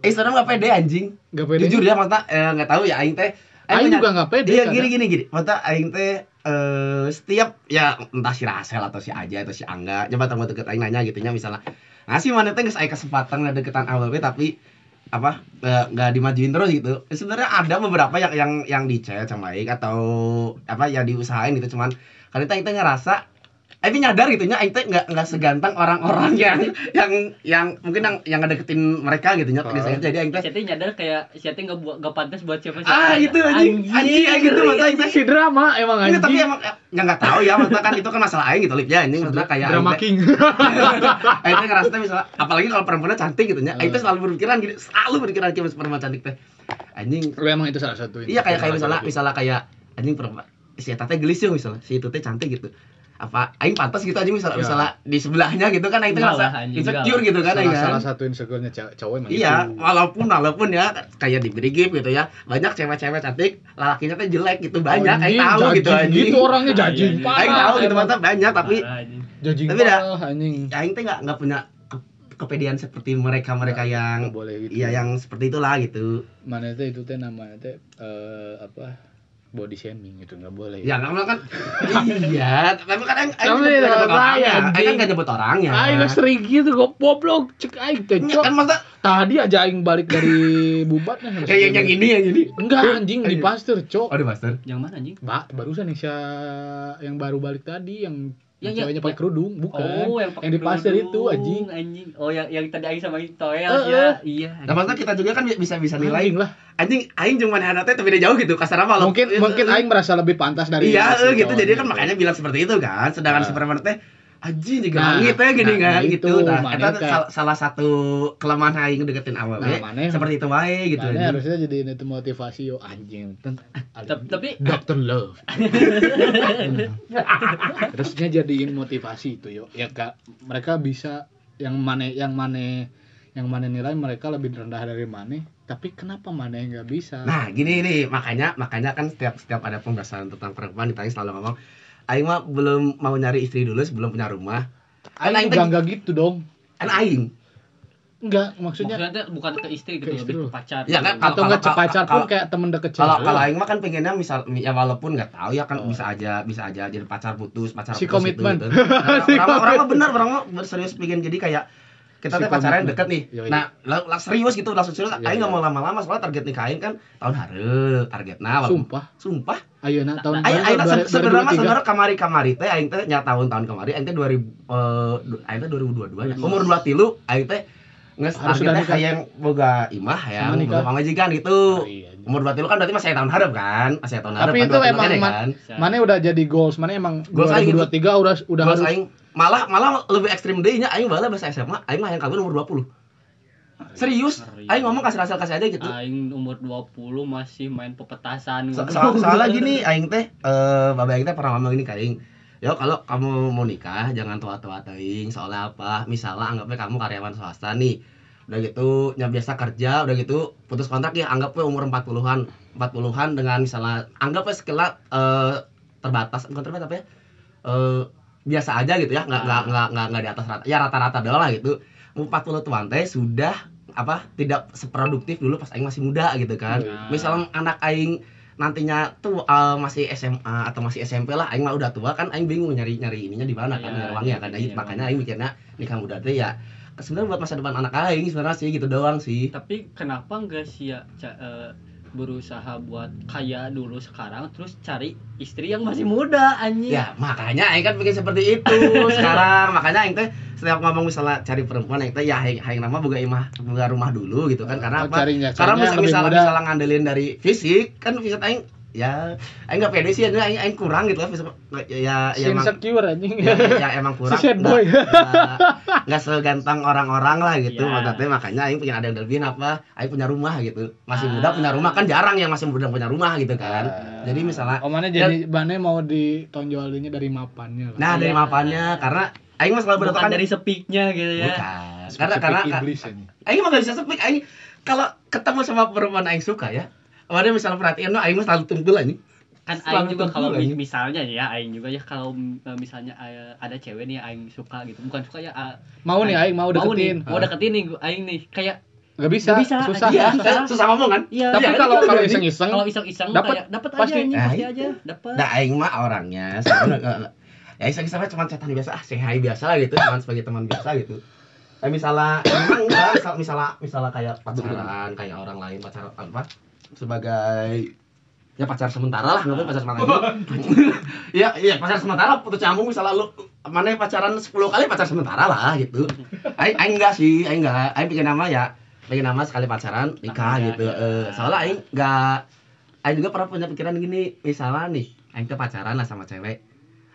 Eh sebenarnya nggak pede anjing. nggak pede Jujur ya maksudnya eh, nggak tahu ya Aing teh. aing punya- juga nggak pede Iya gini gini gini. Mata aing teh eh setiap ya entah si Rasel atau si Aja atau si Angga coba teman deket aing nanya gitu nya misalnya ngasih mana teh geus aya kesempatan ngedeketan awalnya tapi apa eh, nggak dimajuin terus gitu. Sebenarnya ada beberapa yang yang yang di chat sama Aing atau apa ya diusahain gitu cuman kali itu kita ngerasa Aing tuh nyadar gitu nya Aing teh nggak nggak segantang orang-orang yang yang yang mungkin yang yang ngedeketin mereka gitu nya Oh. jadi Aing teh Siapa nyadar kayak siapa nggak buat nggak pantas buat siapa ah itu anjing. Anjing Aing gitu masa Aing teh si drama emang Enggak, tapi anjing. emang ya nggak tahu ya maksudnya kan itu kan masalah aing gitu lip ya ini maksudnya kayak drama king. <laughs> Aing teh ngerasa teh misalnya apalagi kalau perempuannya cantik gitu nya aing teh selalu berpikiran gini selalu berpikiran kayak perempuan cantik teh anjing. Lu emang itu salah satu iya kayak kayak misalnya misalnya kayak anjing perempuan si eta teh gelis ya misalnya si itu teh cantik gitu apa aing pantas gitu aja misalnya Ya. misalnya di sebelahnya gitu kan aing lah, ngerasa anjing, insecure gitu kan aing salah, kan salah satu insecure-nya cowok, cowok emang Iya, itu. walaupun walaupun ya kayak diberi gift gitu ya. Banyak cewek-cewek cantik, lalakinya teh jelek gitu. Banyak aing tahu gitu judging anjing. gitu orangnya judging Iya, iya. parah Aing tahu gitu mantap banyak tapi judging Tapi dah- aing teh nggak nggak punya ke- kepedean seperti mereka mereka yang boleh gitu iya yang seperti itulah gitu. mana teh itu teh namanya teh eh, apa body shaming gitu nggak boleh Ya nggak kan iya, tapi kan aing nggak nyebut orang orangnya. Aing kan nggak nyebut orangnya. Aing nggak sering gitu kok goblok cek aing teh kan masa tadi aja aing balik dari bubatnya kayak yang, yang ini yang ini. enggak anjing di pastor cok Oh, di master. Yang mana anjing? Ba, barusan yang si- yang baru balik tadi yang Yang- yang ceweknya pakai kerudung bukan Oh, yang, yang di pasar itu anjing anjing. Oh, yang yang tadi aing sama Toel Eh, ya. Iya. Nah, maksudnya kita juga kan bisa bisa nilai anjing lah anjing aing cuma hana teh tapi beda jauh gitu kasar apa mungkin mungkin aing merasa lebih pantas dari Iya, eh, gitu. Jadi kan makanya bilang seperti itu kan. Sedangkan Nah. si perempuan teh anjing juga Nah, langit teh gini nah, kan itu, gitu. Nah, tuh kayak- sal- salah satu kelemahan aing deketin awal Nah, mana- seperti itu wae gitu. Anjing. harusnya jadi itu motivasi yo anjing. Tapi Dr. Love. <laughs> Harusnya jadiin motivasi itu yo. Ya kak, mereka bisa yang mana yang mana yang mana nilai mereka lebih rendah dari mana. Tapi kenapa mana yang nggak bisa? Nah, gini nih, makanya makanya kan setiap setiap ada pembahasan tentang perempuan ditanya selalu ngomong aing mah belum mau nyari istri dulu sebelum punya rumah. Kan aing Aing juga nggak gitu dong. kan aing. Enggak, maksudnya maksudnya bukan ke istri gitu, Ke istri lebih ke pacar. Ya kan, gitu. atau nggak kalau- pacar pun kalau- kayak temen deket Kalau cewek. kalau aing mah kan pengennya misal ya walaupun nggak tahu ya kan Oh. bisa aja bisa aja jadi pacar putus, pacar Si putus komitmen. gitu, gitu. Nah, Si orang, mah- orang mah komitmen. bener, orang mah serius pengen jadi kayak kita teh pacaran deket nih. Yoi. Nah, lah, lah serius gitu langsung serius. Iya, Aing nggak iya. mau lama-lama soalnya target nikah aing kan tahun targetnya. walaupun- Sumpah. Sumpah. Ayo nak tahun Aing aing sebenarnya mah 2023. sebenarnya kamari-kamari teh aing teh nya tahun-tahun kemari aing teh 2000 eh aing teh 2022 nya. Umur 23 aing teh nges sudah hayang boga imah nikah. boga pamajikan gitu. Umur 23 kan berarti masih tahun harap kan? Masih tahun harap. Tapi kan, itu 23 emang ma- kan. Mana udah jadi goals, mana emang Goals aing 2023 udah udah Goals harus malah malah lebih ekstrim deui nya aing bala bahasa SMA aing mah yang kawin umur 20. Serius? Aing ngomong kasih asal kasih aja gitu. Aing umur 20 masih main pepetasan. So, so- soalnya gini aing teh eh bapak aing teh pernah ngomong gini ka aing. Yo kalau kamu mau nikah jangan tua-tua teuing. Soalnya apa? Misalnya anggapnya kamu karyawan swasta nih. Udah gitu nya biasa kerja, udah gitu putus kontrak ya anggapnya umur 40-an. 40-an dengan misalnya anggapnya sekelas eh terbatas, bukan terbatas apa ya? Eh biasa aja gitu ya, nggak nggak nggak nggak nggak di atas rata, ya rata-rata doang lah gitu. Umur 40 tuan teh sudah apa tidak seproduktif dulu pas aing masih muda gitu kan. Nah. Misalnya anak aing nantinya tuh eh, masih SMA atau masih SMP lah aing mah udah tua kan aing bingung nyari nyari ininya di mana kan Iya, nyari uangnya kan iya, Aing- iya. makanya aing mikirnya nikah muda teh ya sebenarnya buat masa depan anak aing sebenarnya sih gitu doang sih Tapi kenapa enggak sih ya eh, berusaha buat kaya dulu sekarang terus cari istri yang masih muda anjing. ya makanya aing kan bikin seperti itu <laughs> sekarang makanya aing teh setiap ngomong misalnya cari perempuan aing teh ya aing, aing nama boga imah boga rumah dulu gitu kan karena Oh, apa carinya- karena misalnya muda. misalnya ngandelin dari fisik kan fisik aing ya aing nggak pede sih aing, aing kurang gitu lah ya si ya, emang insecure anjing. ya, ya emang <laughs> kurang Si boy. nggak segantang orang-orang lah gitu Iya. maksudnya makanya aing punya ada yang lebih apa aing punya rumah gitu masih Ah. muda punya rumah kan jarang yang masih muda punya rumah gitu kan Ah. jadi misalnya Oh mana jadi mana mau ditonjolinnya dari mapannya lah. nah dari Iya. mapannya karena aing mah selalu berdoa dari sepiknya gitu ya. bukan karena karena aing mah gak bisa sepik aing kalau ketemu sama perempuan aing suka ya Kemarin misalnya perhatian no, aing mah selalu tunggu lah ini. kan Selalu aing juga kalau aing. mi- misalnya ya aing juga ya kalau eh, misalnya eh, ada cewek nih aing suka gitu bukan suka ya ah, Mau nih aing mau mau nih deketin. mau deketin nih aing nih kayak nggak bisa, Nggak bisa, susah Iya, Susah. susah ngomong kan? Iya. tapi Iya, kalau itu kalau iseng-iseng Kalau iseng-iseng dapat pasti. aja Eh, pasti aja dapat. Nah, aing mah orangnya sebenarnya ya iseng-iseng aja cuma chatan biasa, ah hi biasa lah gitu, cuma sebagai teman biasa gitu. Tapi misalnya memang enggak, misal, misalnya misalnya kayak pacaran, kayak orang lain pacaran apa? Sebagai ya pacar sementara lah, nggak pacar sementara. Iya, <laughs> iya pacar sementara putus nyambung misalnya lu mana pacaran 10 kali pacar sementara lah gitu. Aing aing enggak sih, aing enggak. Aing bikin nama ya pengen nama sekali pacaran nikah Iya, gitu. iya. Eh, soalnya aing enggak Aing juga pernah punya pikiran gini, misalnya nih, Aing tuh pacaran lah sama cewek.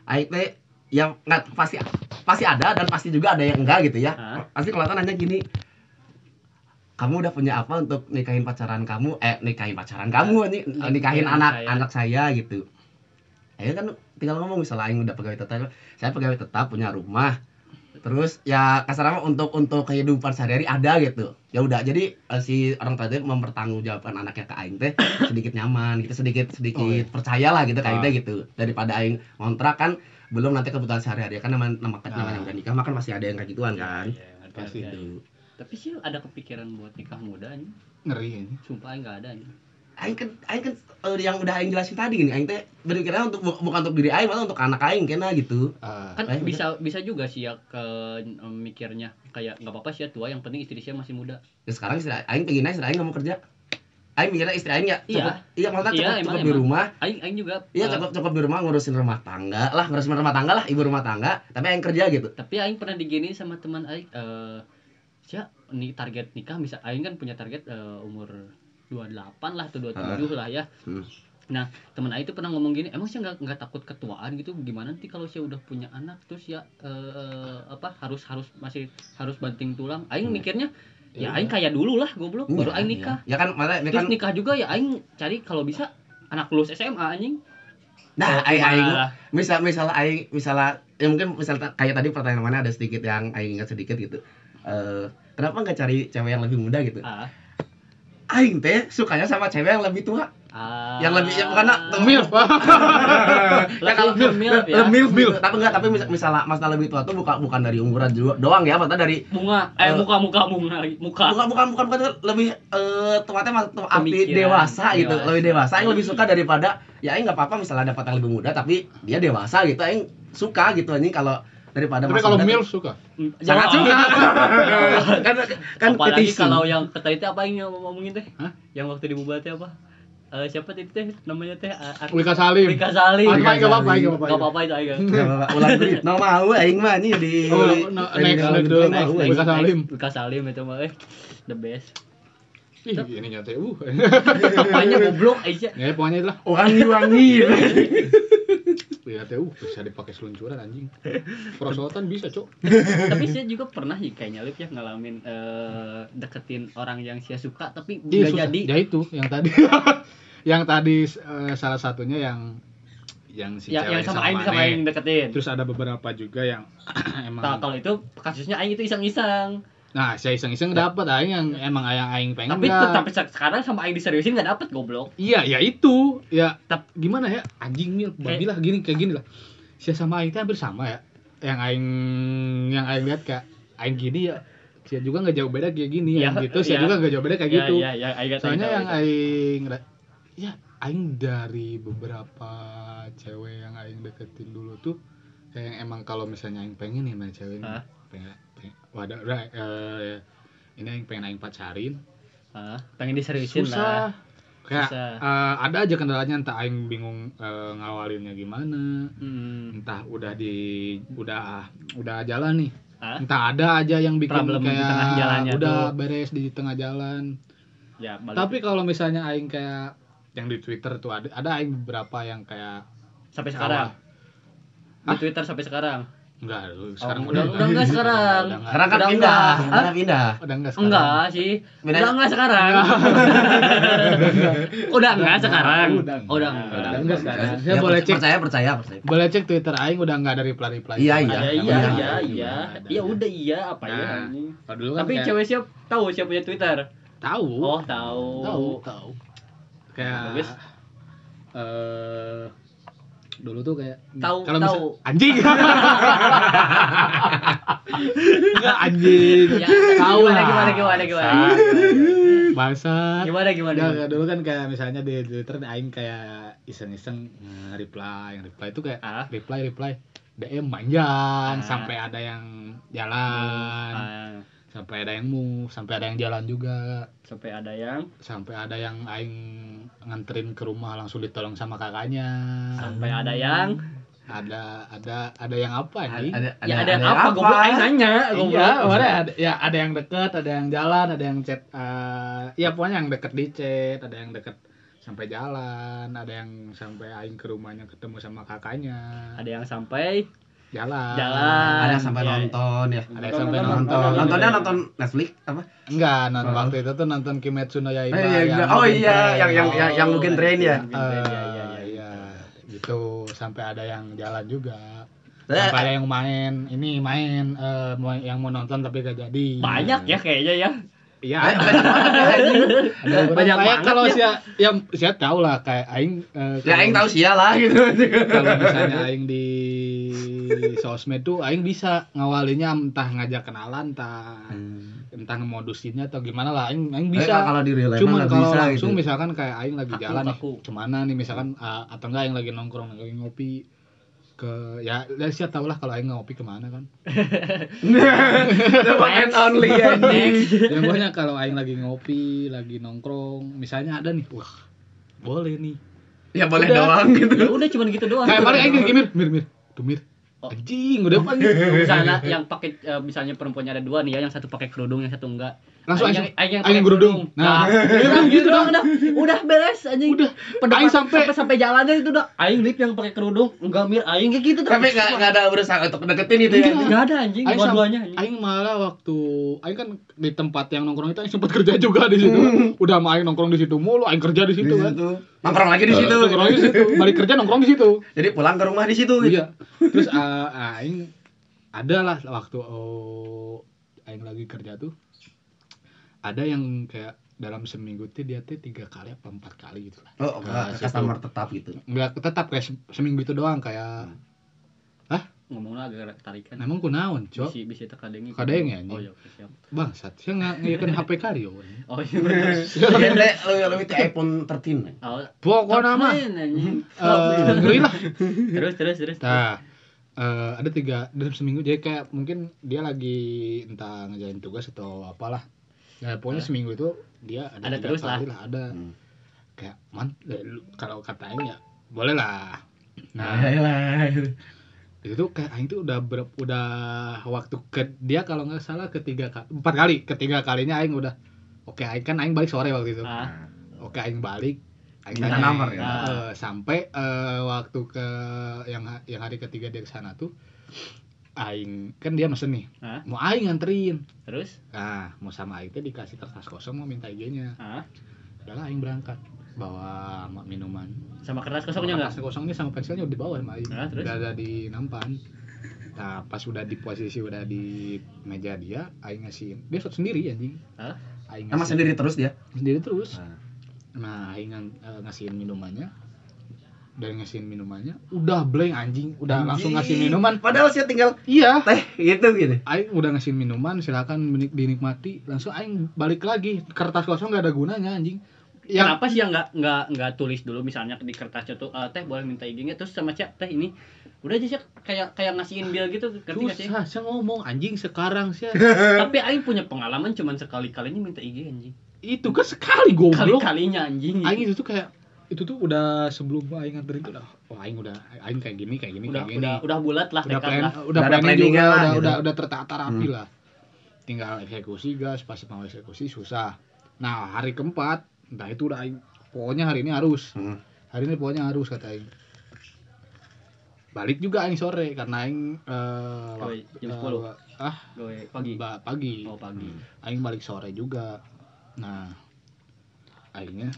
Aing teh yang nggak pasti pasti ada dan pasti juga ada yang enggak gitu ya. Pasti kelihatan nanya gini, kamu udah punya apa untuk nikahin pacaran kamu? Eh nikahin pacaran kamu nih, Nik- nikahin anak saya. anak saya gitu. Ayo kan tinggal ngomong misalnya Aing udah pegawai tetap, saya pegawai tetap punya rumah. Terus ya kasarnya untuk untuk kehidupan sehari-hari ada gitu. Ya udah jadi eh, si orang tua itu mempertanggungjawabkan anaknya ke aing teh <coughs> sedikit nyaman gitu, sedikit sedikit Oh, iya. percayalah gitu kayak Ah. teh gitu. Daripada aing ngontrak kan belum nanti kebutuhan sehari-hari kan nama nama Ah. namanya udah nikah makan masih ada yang kayak gituan kan. Iya, ngerti, Pasti ngerti. Tapi sih ada kepikiran buat nikah muda anjing. ngeri ini Sumpah enggak ada anjing. Aing kan aing kan eh, yang udah aing jelasin tadi gini, aing teh berpikirnya untuk bu- bukan untuk diri aing, malah untuk anak aing kena gitu. Ah, Kan Eh, bisa bisa juga sih ya ke em, mikirnya kayak nggak apa-apa sih ya tua yang penting istri saya masih muda. Ya sekarang istri aing pengennya istri aing nggak mau kerja. Aing mikirnya istri aing ya Iya. cukup, iya maksudnya Iya, cukup, emang, cukup di rumah. Aing aing juga Iya eh, cukup cukup di rumah ngurusin rumah tangga lah ngurusin rumah tangga lah ibu rumah tangga tapi aing kerja gitu tapi aing pernah digini sama teman aing eh sia nih target nikah bisa aing kan punya target eh, umur 28 lah atau 27 lah ya. Hmm. Nah, teman aing itu pernah ngomong gini, emang sih nggak nggak takut ketuaan gitu? Gimana nanti kalau saya udah punya anak terus ya eh, apa harus harus masih harus banting tulang? Aing Hmm. mikirnya Iya. ya aing kayak dulu lah goblok baru Iya, aing iya. nikah. ya kan makanya ini Terus kan nikah juga ya aing cari kalau bisa anak lulus SMA anjing. nah Oh, aing aing misal misal aing misalnya ya mungkin misal kayak tadi pertanyaan mana ada sedikit yang aing ingat sedikit gitu eh kenapa nggak cari cewek yang lebih muda gitu? Ah, aing teh sukanya sama cewek yang lebih tua. Ah. yang lebih ya bukan <laughs> milf. Ya kalau Lebih milf ya. lebih milf. Tapi enggak tapi mis- misalnya masalah lebih tua tuh bukan bukan dari umuran juga doang ya maksudnya dari bunga. Eh Eh, muka muka bunga muka. Bukan bukan bukan bukan lebih eh mas tem- arti Pemikiran, dewasa gitu dewasa. lebih dewasa. Yang lebih suka daripada ya aing nggak apa-apa misalnya dapat yang lebih muda tapi dia dewasa gitu. Aing suka gitu anjing kalau daripada tapi kalau milf tuh- suka? Sangat suka. <laughs> Kan kan apalagi petisi. kalau yang tadi teh apa yang ngomongin teh? Hah? yang waktu di Bubat teh apa? Eh, siapa tadi teh? Namanya teh uh, Wika Salim. Wika Salim. Ah, Wika Salim. nggak apa-apa. Gak apa-apa itu aja. Ulang duit no mau aing mah nih di Oh, next. Wika Salim. Wika Salim itu mah eh the best Ih, ini nyata uh. Apanya goblok Aisyah? Ya pokoknya itulah. Wangi-wangi. Lihat ya uh bisa dipakai seluncuran anjing. Perosotan bisa cok. Tapi saya juga pernah sih kayaknya Lip ya ngalamin eh, deketin orang yang saya suka tapi Iya, nggak susah. jadi. Ya itu yang tadi. <laughs> Yang tadi eh, salah satunya yang yang si ya, cewek yang sama Aing sama. Aing. Deketin. Terus ada beberapa juga yang <clears throat> emang Nah, kalau itu kasusnya Aing itu iseng-iseng nah saya iseng-iseng dapat aing yang emang yang aing pengen tapi nggak. tetap sekarang sama Aing diseriusin nggak dapet goblok. Iya ya itu. Ya Tep- gimana ya? Anjing mil. Babi lah gini kayak gini lah. Saya sama aing hampir sama ya. Yang aing yang aing lihat kayak aing gini ya. Saya juga nggak jauh beda kayak gini Iya, yang gitu. Saya iya. juga nggak jauh beda kayak Ya, gitu. ya, ya, tahu soalnya yang aing ya aing dari beberapa cewek yang aing deketin dulu tuh kayak yang emang kalau misalnya aing pengen nih sama cewek pengen wadah udah, eh, ini aing pengen aing pacarin Ah, pengen diseriusin susah lah kayak Susah. eh, ada aja kendalanya entah aing bingung eh, ngawalinnya gimana Hmm. entah udah di udah udah jalan nih Ah, entah ada aja yang bikin Problem di kayak tengah jalannya udah tuh. beres di tengah jalan ya, balik. tapi kalau misalnya aing kayak yang di Twitter tuh ada ada aing beberapa yang kayak sampai sekarang. Di Hah? Twitter sampai sekarang. Enggak sekarang udah- udah enggak sekarang. udah enggak, sekarang kan Udah pindah enggak. sekarang pindah udah enggak sekarang Enggak sih. Udah enggak sekarang. udah enggak sekarang. Udah enggak. Udah Udah enggak. enggak sekarang. Ya, Saya boleh cek percaya percaya percaya boleh cek Twitter aing udah enggak ada reply reply Iya, Ya, iya. iya, iya, Iya, iya, iya. iya. Ya udah iya apa ya. Nah, anjing. kan Tapi kayak- cewek siap tahu siapa punya Twitter. tahu Oh, tahu. tahu tahu kayak eh dulu tuh kayak Tahu- kalau tahu. anjing <laughs> enggak anjing Ya, tahu gimana, lah gimana, gimana, gimana? bahasa Gimana gimana? Gimana? dulu kan kayak misalnya di Twitter aing kayak iseng-iseng reply, reply itu kayak Ah. reply reply DM panjang Ah. sampai ada yang jalan, Ah, sampai ada yang move, sampai ada yang jalan juga, sampai ada yang sampai ada yang aing nganterin ke rumah langsung ditolong sama kakaknya. sampai ada yang Ada ada ada yang apa ini? Ada, ya ada, yang apa? Goblok aing nanya, goblok. Iya, ada ya ada yang deket, ada yang jalan, ada yang chat eh ya pokoknya yang deket di chat, ada yang deket sampai jalan, ada yang sampai aing ke rumahnya ketemu sama kakaknya. Ada yang sampai Jalan. Jalan. Ada sampai Ya. nonton ya. Ada yang sampai Nonton. nonton. Nontonnya nonton Netflix apa? Enggak, nonton Oh. waktu itu tuh nonton Kimetsu no Yaiba. Eh, iya, yang oh Mugen iya, Train. yang yang yang, yang mungkin train ya. Train, Eh, iya, iya, iya. iya, gitu sampai ada yang jalan juga. Eh, Sampai ada yang main, ini main eh, mau yang mau nonton tapi gak jadi. banyak ya kayaknya ya. Iya, Eh, ada. banyak banget ya. Banyak Ya, banget kalau ya. saya yang saya tahu lah kayak aing eh, Ya aing tahu sia lah gitu. kalau misalnya aing di sosmed tuh aing bisa ngawalinya entah ngajak kenalan entah entah ngemodusinnya atau gimana lah aing aing Eh, bisa kalau di real life cuman kalau bisa langsung gitu. misalkan kayak aing lagi Kaku, jalan nih kaku. ke mana nih misalkan ah, atau enggak aing lagi nongkrong lagi ngopi ke ya ya siapa tahu lah kalau aing ngopi ke mana kan The one and only <laughs> yang pokoknya kalau aing lagi ngopi lagi nongkrong misalnya ada nih wah boleh nih Ya boleh Udah. doang gitu. Ya udah cuman gitu doang. kayak paling aing gini mir mir mir tuh mir. Anjing udah panggil <laughs> misalnya yang pakai eh, misalnya perempuannya ada dua nih ya, yang satu pakai kerudung, yang satu enggak. Langsung Aing aing- yang, aing kerudung. Nah. Nah, <laughs> udah gitu doang udah. Udah beres anjing. Udah. Aing sampai- sampai sampai jalannya itu udah aing lip yang pakai kerudung, enggak mir aing kayak gitu Tapi nggak nggak ada berusaha untuk deketin gitu ya. Enggak ada anjing, dua-duanya anjing. Aing malah waktu Aing kan di tempat yang nongkrong itu Aing sempat kerja juga di situ. Udah mah Aing nongkrong di situ mulu, Aing kerja di situ kan. Nongkrong lagi di situ. Nongkrong di situ. Balik kerja nongkrong di situ. Jadi pulang ke rumah di situ gitu. Iya. Terus uh, <laughs> Aing ada lah waktu oh, Aing lagi kerja tuh ada yang kayak dalam seminggu tuh dia tuh tiga kali apa empat kali gitu lah. Oh, Ke enggak situ. customer tetap gitu. Enggak tetap kayak se- seminggu itu doang kayak Ngomongnya agak tarikan. emang kunaon, Cok? Bisi bisi tekadengi. Kadeng ya, anjing. Oh iya, siap. Bangsat, saya nggak ngeliatin <laughs> HP karyo. Oh iya bener. <laughs> Lebih lebih ke iPhone 13 ya. Oh, Pokoknya mah eh, <laughs> ngeri lah. Terus terus terus. Nah, eh, ada tiga dalam seminggu jadi kayak mungkin dia lagi entah ngejalan tugas atau apalah. Nah, pokoknya seminggu itu dia ada, Ada terus lah. kali lah. ada. Hmm. Kayak man, eh, kalau kata Aing ya boleh lah. Nah, Nah, itu tuh kayak Aing tuh udah ber, udah waktu ke dia kalau nggak salah ketiga kali empat kali ketiga kalinya Aing udah oke Aing kan Aing balik sore waktu itu Ah, oke Aing balik Aing tanya, nomor ya? eh, sampai eh, waktu ke yang yang hari ketiga dia ke sana tuh Aing. Kan dia mesen nih. Ah, mau Aing nganterin. Terus? nah mau sama Aing teh dikasih kertas kosong mau minta IG-nya. Ah, udah Aing berangkat. Bawa ma- minuman. Sama kertas kosongnya enggak? kertas kosongnya sama pensilnya udah dibawa sama Aing. Ah, terus? udah ada di nampan. Nah pas udah di posisi udah di meja dia Aing ngasihin dia shot sendiri anjing. Hah? Aing Emang ngasihin- sendiri terus dia. sendiri terus. Nah. nah Aing eh, ngasihin minumannya dari ngasihin minumannya udah blank anjing. Udah langsung ngasih minuman. Padahal sih tinggal iya. teh gitu gitu. Aing udah ngasihin minuman silakan dinikmati. Langsung Aing balik lagi. Kertas kosong gak ada gunanya anjing. Yang Kenapa sih yang nggak nggak nggak tulis dulu misalnya di kertasnya tuh eh, teh boleh minta IG-nya terus sama cak teh ini. Udah aja Cak, kayak kayak ngasihin bill gitu ngerti sih? saya ngomong anjing sekarang sih <laughs> Tapi Aing punya pengalaman cuman sekali kalinya minta IG anjing. itu kan sekali goblok. Kali-kalinya anjing. Aing itu tuh kayak itu tuh udah sebelum Aing nganterin tuh udah oh Aing udah Aing kayak gini kayak gini udah kayak gini udah udah bulat lah udah plan lah. udah, Udah planning juga lah, udah, gitu. udah udah tertata rapi Hmm. lah tinggal eksekusi gas pas mau eksekusi susah nah hari keempat entah itu udah Aing pokoknya hari ini harus Hmm. hari ini pokoknya harus kata Aing balik juga Aing sore karena Aing eh, Oh, wak- jam eh, 10. wa- ah Gue pagi. ba- pagi Oh pagi. Aing balik sore juga nah akhirnya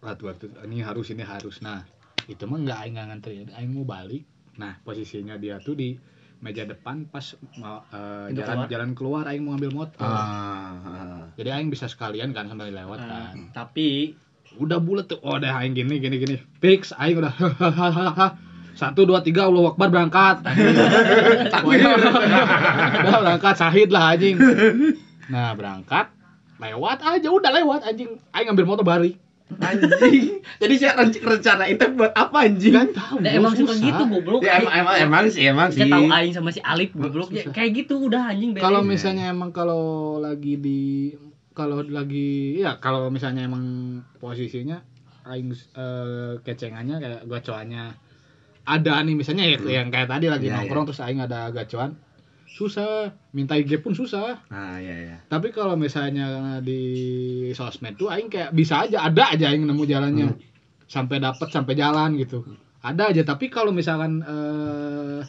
waktu waktu ini harus ini harus. Nah itu mah nggak Aing nggak nganterin Aing mau balik. Nah posisinya dia tuh di meja depan pas mau Pintu jalan keluar? jalan keluar Aing mau ngambil motor. Ah, ah. jadi Aing bisa sekalian kan sambil lewat Nah, kan. tapi udah bulat tuh. Oh udah Aing gini gini gini. Fix Aing udah <laughs> satu dua tiga Allah Akbar berangkat. <laughs> Udah berangkat sahid lah anjing. Nah berangkat lewat aja udah lewat anjing. Aing ngambil motor balik Anjing. <laughs> Jadi saya ren- rencana itu buat apa anjing? Gak tahu Nah, emang suka gitu goblok. Ya emang emang emang sih emang sih. Tahu aing sama si Alif goblok ya. Kayak gitu udah anjing kalau misalnya emang kalau lagi di kalau lagi ya kalau misalnya emang posisinya aing eh, kecengannya kayak gacoannya ada nih misalnya ya yang kayak tadi lagi Iya, nongkrong terus aing ada gacoan susah minta IG pun susah Nah, iya iya. tapi kalau misalnya di sosmed tuh aing kayak bisa aja ada aja aing nemu jalannya Hmm. sampai dapat sampai jalan gitu ada aja tapi kalau misalkan eh,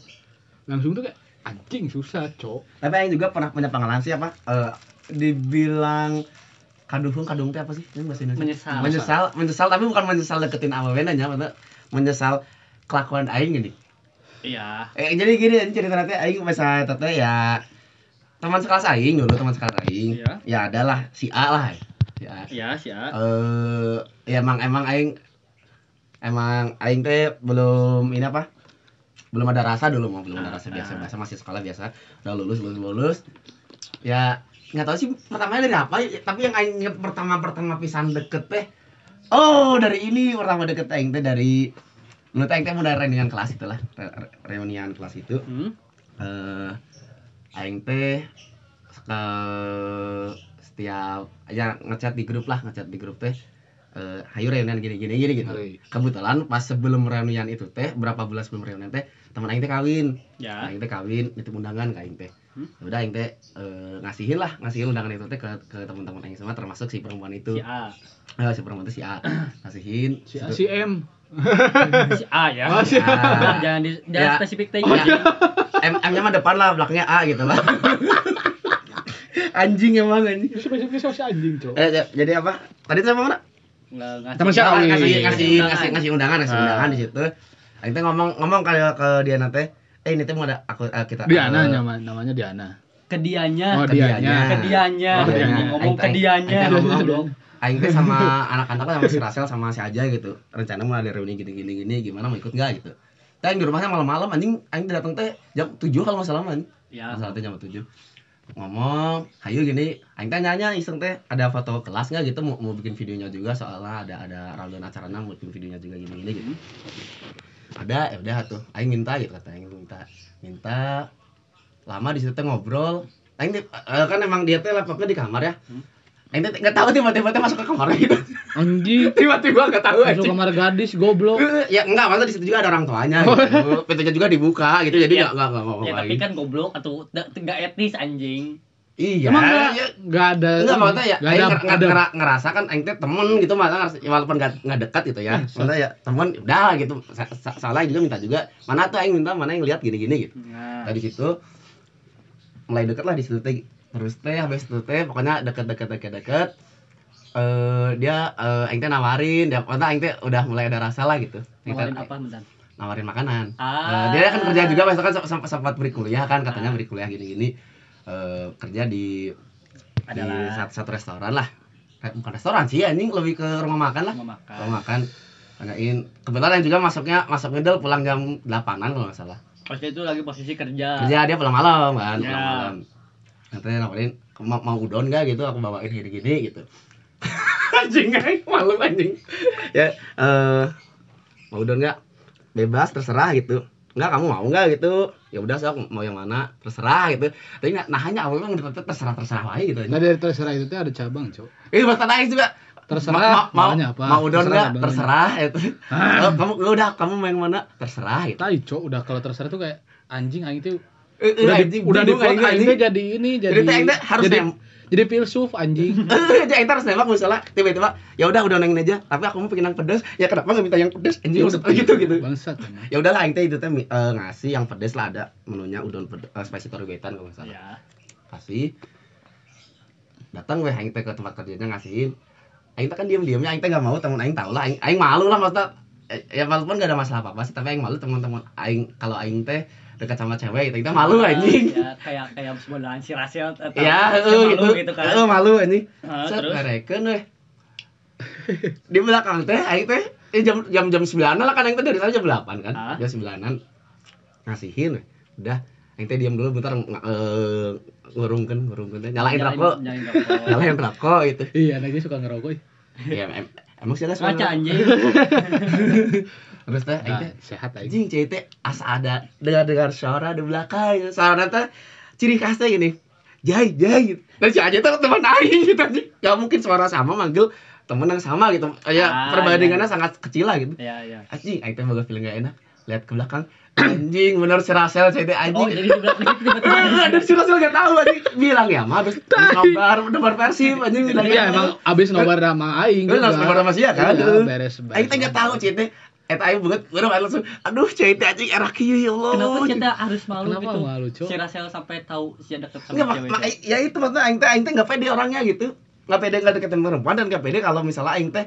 langsung tuh kayak anjing susah cok Tapi yang juga pernah punya pengalaman sih apa? Eh dibilang kaduhung kadung teh apa sih? Ini bahasa Indonesia. Menyesal. Menyesal, menyesal tapi bukan menyesal deketin awalnya nya, maksudnya menyesal kelakuan aing gini. Iya. Eh jadi gini cerita nanti aing masa tete ya teman sekelas aing dulu teman sekelas aing. Iya. Ya adalah si A lah. Si A. Iya, sih ya. Eh ya emang emang aing emang aing teh belum ini apa? Belum ada rasa dulu mau belum ada rasa biasa Ah. biasa masih sekolah biasa. Udah lulus lulus lulus. Ya nggak tahu sih pertamanya dari apa tapi yang aing pertama pertama pisan deket teh oh dari ini pertama deket aing teh dari teh aing teh mulai reunian kelas itulah re- re- reunian kelas itu. Hmm? eh aing teh ke setiap ya ngechat di grup lah ngechat di grup teh eh hayu reunian gini gini gini gitu. Kebetulan pas sebelum reunian itu teh berapa bulan sebelum reunian teh teman aing teh kawin. Ya. aing teh kawin itu undangan ke aing teh. Hmm? Ya udah aing teh eh, ngasihin lah ngasihin undangan itu teh ke ke teman-teman aing semua termasuk si perempuan itu. Si A. Eh, si perempuan itu si A. <clears throat> Ngasihin. Si A si M Si A ya. Oh, si A. Udah, jangan di jangan Ya. spesifik teh. Ya. M M nya mah depan lah belakangnya A gitu lah anjing emang anjing spesifik si anjing cok Eh, jadi apa? Tadi saya mana? Nggak ngasih. Teman siapa? Ah, Kawin. ngasih ngasih Undangan. ngasih ngasih undangan, ngasih Ah. undangan di situ. Aing teh ngomong ngomong kali ke dia nanti, eh ini teh mau ada aku eh, kita Diana eh, nama namanya Diana Ke dianya. Oh, ke dianya. dianya. Ke dianya. Oh, dianya. Ngomong ke Aing- dianya. Aing teh ngomong dong. Aing teh sama <laughs> anak-anak sama si Rasel sama si Aja gitu. Rencana mau ada reuni gini gini gimana mau ikut enggak gitu. Teh di rumahnya malam-malam anjing aing datang teh jam 7 kalau nggak salah man. Ya. Masalah teh jam 7. Ngomong, hayu gini, aing teh nanya iseng teh ada foto kelas nggak gitu mau, mau bikin videonya juga soalnya ada ada rangkaian acaranya mau bikin videonya juga gini gini gitu. Ada, ya udah tuh. Aing minta gitu kata aing minta. Minta lama di situ teh ngobrol. Aing eh, kan emang dia teh laptopnya di kamar ya. Hmm. Aing teh nggak tahu tiba-tiba masuk ke kamar gitu. anjing <laughs> tiba-tiba nggak tahu masuk aja. kamar gadis goblok Ya enggak, maksudnya di situ juga ada orang tuanya gitu. <laughs> Pintunya juga dibuka gitu. Jadi Ya. enggak enggak enggak mau Ya tapi kan goblok atau enggak etis anjing. Iya. emang nggak ya, nggak ada Enggak maksudnya ya, nggak aing ada nger- nger- ada ngera- ngerasa kan aing teh temen gitu malah ngerasa- ya walaupun enggak enggak dekat gitu ya. Maksudnya ya temen udah lah gitu. Sa- sa- Salah juga minta juga. Mana tuh aing minta, mana yang lihat gini-gini gitu. Nah. Tadi situ mulai deket lah di situ teh. Terus teh habis itu teh pokoknya deket-deket deket-deket eh dia eh aing teh nawarin, dia aing teh udah mulai ada rasa lah gitu. Nawarin apa bentar? nawarin makanan. Ah. Eh, dia kan kerja juga besok kan sempat sempat beri kuliah kan katanya beri kuliah gini-gini. Eh, kerja di di Adalah satu, satu restoran lah Eh, bukan restoran sih anjing lebih ke rumah makan lah rumah makan. rumah makan tanyain kebetulan juga masuknya masuk middle pulang jam 8an kalau nggak salah Pas itu lagi posisi kerja. kerja dia pulang malam kan Ya. pulang malam nanti nawarin mau, mau udon gak gitu aku bawain gini-gini gitu. <laughs> Anjing anjing malu anjing. Ya eh mau udon gak bebas terserah gitu. Enggak kamu mau nggak? Gitu. Ya udah sok mau yang mana? Terserah gitu. Tapi nggak nah hanya awalnya nggak terserah terserah aja gitu nah dari terserah itu tuh ada cabang cok. Ini bahasa lain juga. Terserah, Ma- ma- mau apa? mau udon Terserah nggak? terserah itu Oh, kamu ya udah kamu mau yang mana? Terserah gitu. Tai cok udah kalau terserah tuh kayak anjing aing tuh Eh, eh, udah di, anjing, udah di bingung aing, aing jadi ini jadi Jadi aing harus jadi, jadi filsuf anjing. <laughs> Eh, jadi kita harus nembak misalnya tiba-tiba ya udah udah nengin aja. Tapi aku mau pengen yang pedes. Ya kenapa nggak minta yang pedes anjing? Maksud gitu gitu. Bangsat ya udahlah aing teh itu teh eh, ngasih yang pedes lah ada menunya udon pedes uh, spicy toribetan kalau nggak salah. Ya. kasih. Datang gue aing teh ke tempat kerjanya ngasihin aing teh kan diem diemnya aing teh gak mau temen aing tahu lah. Aing, aing malu lah maksudnya. Eh, ya walaupun gak ada masalah apa apa sih tapi aing malu teman-teman aing. Kalau aing teh dekat sama cewek gitu. Teh malu anjing. Ya, kayak kayak sebenarnya si Rasel atau ya eh, malu gitu, gitu kan. Eh, malu anjing. Set terus? mereka weh. Di belakang teh aing teh eh jam jam jam sembilan lah kan aing teh dari sana jam delapan kan. Ah. jam sembilanan. Ngasihin udah aing teh diam dulu bentar ng- eh, ngurungkeun ngurungkeun teh. Nyalain rokok. Nyalain rokok. <laughs> nyalain rokok itu Iya, anaknya suka ngerokok. ya em- emang sih ada Ngaca anjing. <laughs> terus teh aing Nah, teh sehat aja. anjing cewek teh asa ada dengar dengar suara di belakang suara teh ciri khasnya gini jai jai dan si aja tuh teman aing <laughs> gitu anjing gak mungkin suara sama manggil temen yang sama gitu Ah, perbandingannya iya. sangat kecil lah gitu Iya, iya. anjing aing teh boga feeling gak enak lihat ke belakang <clears throat> anjing bener si Rasel cewek teh Oh, anjing jadi di belakang itu tiba-tiba <laughs> dan si Rasel gak tahu anjing bilang ya mah habis nobar nobar persib anjing bilang Iya, emang abis nobar sama aing harus nobar sama sia kan? Iya, beres. beres. Aing teh gak tahu cewek teh Eta aing banget, gue langsung, aduh cewek teh anjing erak kieu ya Allah. Kenapa kita harus malu Kenapa gitu? malu, Cok? Si Rasel sampai tahu si deket sama cewek. mak- ya itu maksudnya aing teh aing teh enggak pede orangnya gitu. Enggak pede enggak deketin perempuan dan enggak pede kalau misalnya aing teh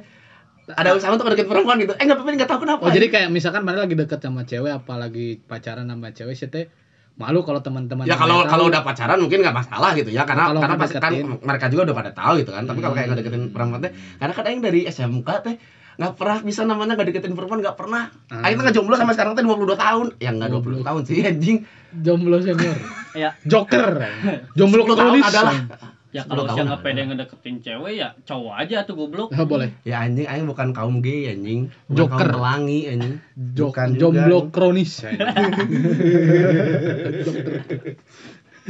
ada usaha untuk deketin perempuan gitu. Eh enggak pede enggak tahu kenapa. Oh, jadi kayak misalkan mana lagi deket sama cewek apalagi pacaran sama cewek sih teh malu kalau teman-teman ya yang kalau kalau udah pacaran mungkin nggak masalah gitu ya karena Kalau karena pasti kan deketin. mereka juga udah pada tahu gitu kan tapi kalau kayak Hmm. nggak deketin perempuan teh karena kan aing dari SMK teh nggak pernah bisa namanya nggak deketin perempuan nggak pernah Ah. aing teh ngejomblo sampai sekarang teh 22 tahun ya nggak 20 20. tahun sih anjing jomblo senior. <laughs> Ya, Joker. <laughs> Jomblo 10 tahun kronis. adalah <laughs> ya 10 kalau siapa nggak pede ngedeketin cewek ya cowok aja tuh goblok. Ah, boleh. ya anjing aing bukan kaum gay anjing bukan Joker. kaum pelangi anjing Jo- Bukan juga. jomblo kronis.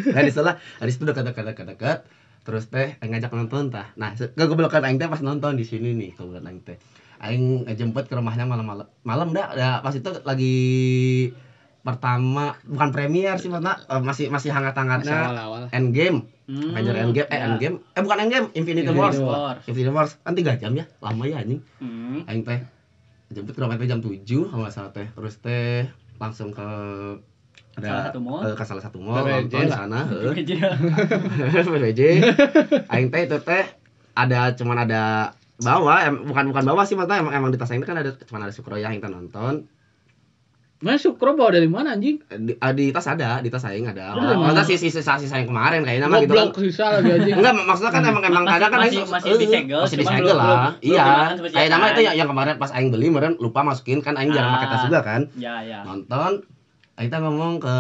nah di setelah habis itu dekat dekat dekat dekat terus teh ngajak nonton tah nah kegoblokan aing teh pas nonton di sini nih kegoblokan aing teh aing jemput ke rumahnya malam malam malam dah ya, pas itu lagi pertama bukan premier sih mana eh, masih masih hangat Masih hangatnya awal-awal. Endgame. Hmm, Avenger Endgame. Eh ya. Endgame. Eh bukan Endgame. Infinity, Infinity Wars. War. Infinity Wars. Kan tiga jam ya? Lama ya anjing. Hmm. aing teh jemput ke rumah teh jam 7 kalau nggak salah teh. Terus teh langsung ke ada Salah satu mall? ke salah satu mall nonton di sana heeh. <laughs> Aing teh itu teh ada cuman ada bawa em, bukan bukan bawa sih maksudnya emang emang di tas aing teh kan ada cuman ada sukroya yang kita nonton Mana Sukro bawa dari mana anjing? Eh, di, ah, di tas ada di tas aing ada Oh, maksudnya mana? si si sisa sisa yang kemarin kayaknya mah gitu kan Goblok sisa lagi anjing. <laughs> Enggak, mak- maksudnya kan emang emang Masih- kadang kan masih- masih eh, disegel, masih disegel lah. belum- belum Iya. Kayak nama itu yang, yang kemarin pas aing beli meren lupa masukin kan aing jarang Ah. pakai tas juga kan. Ya, ya. Nonton kita ngomong ke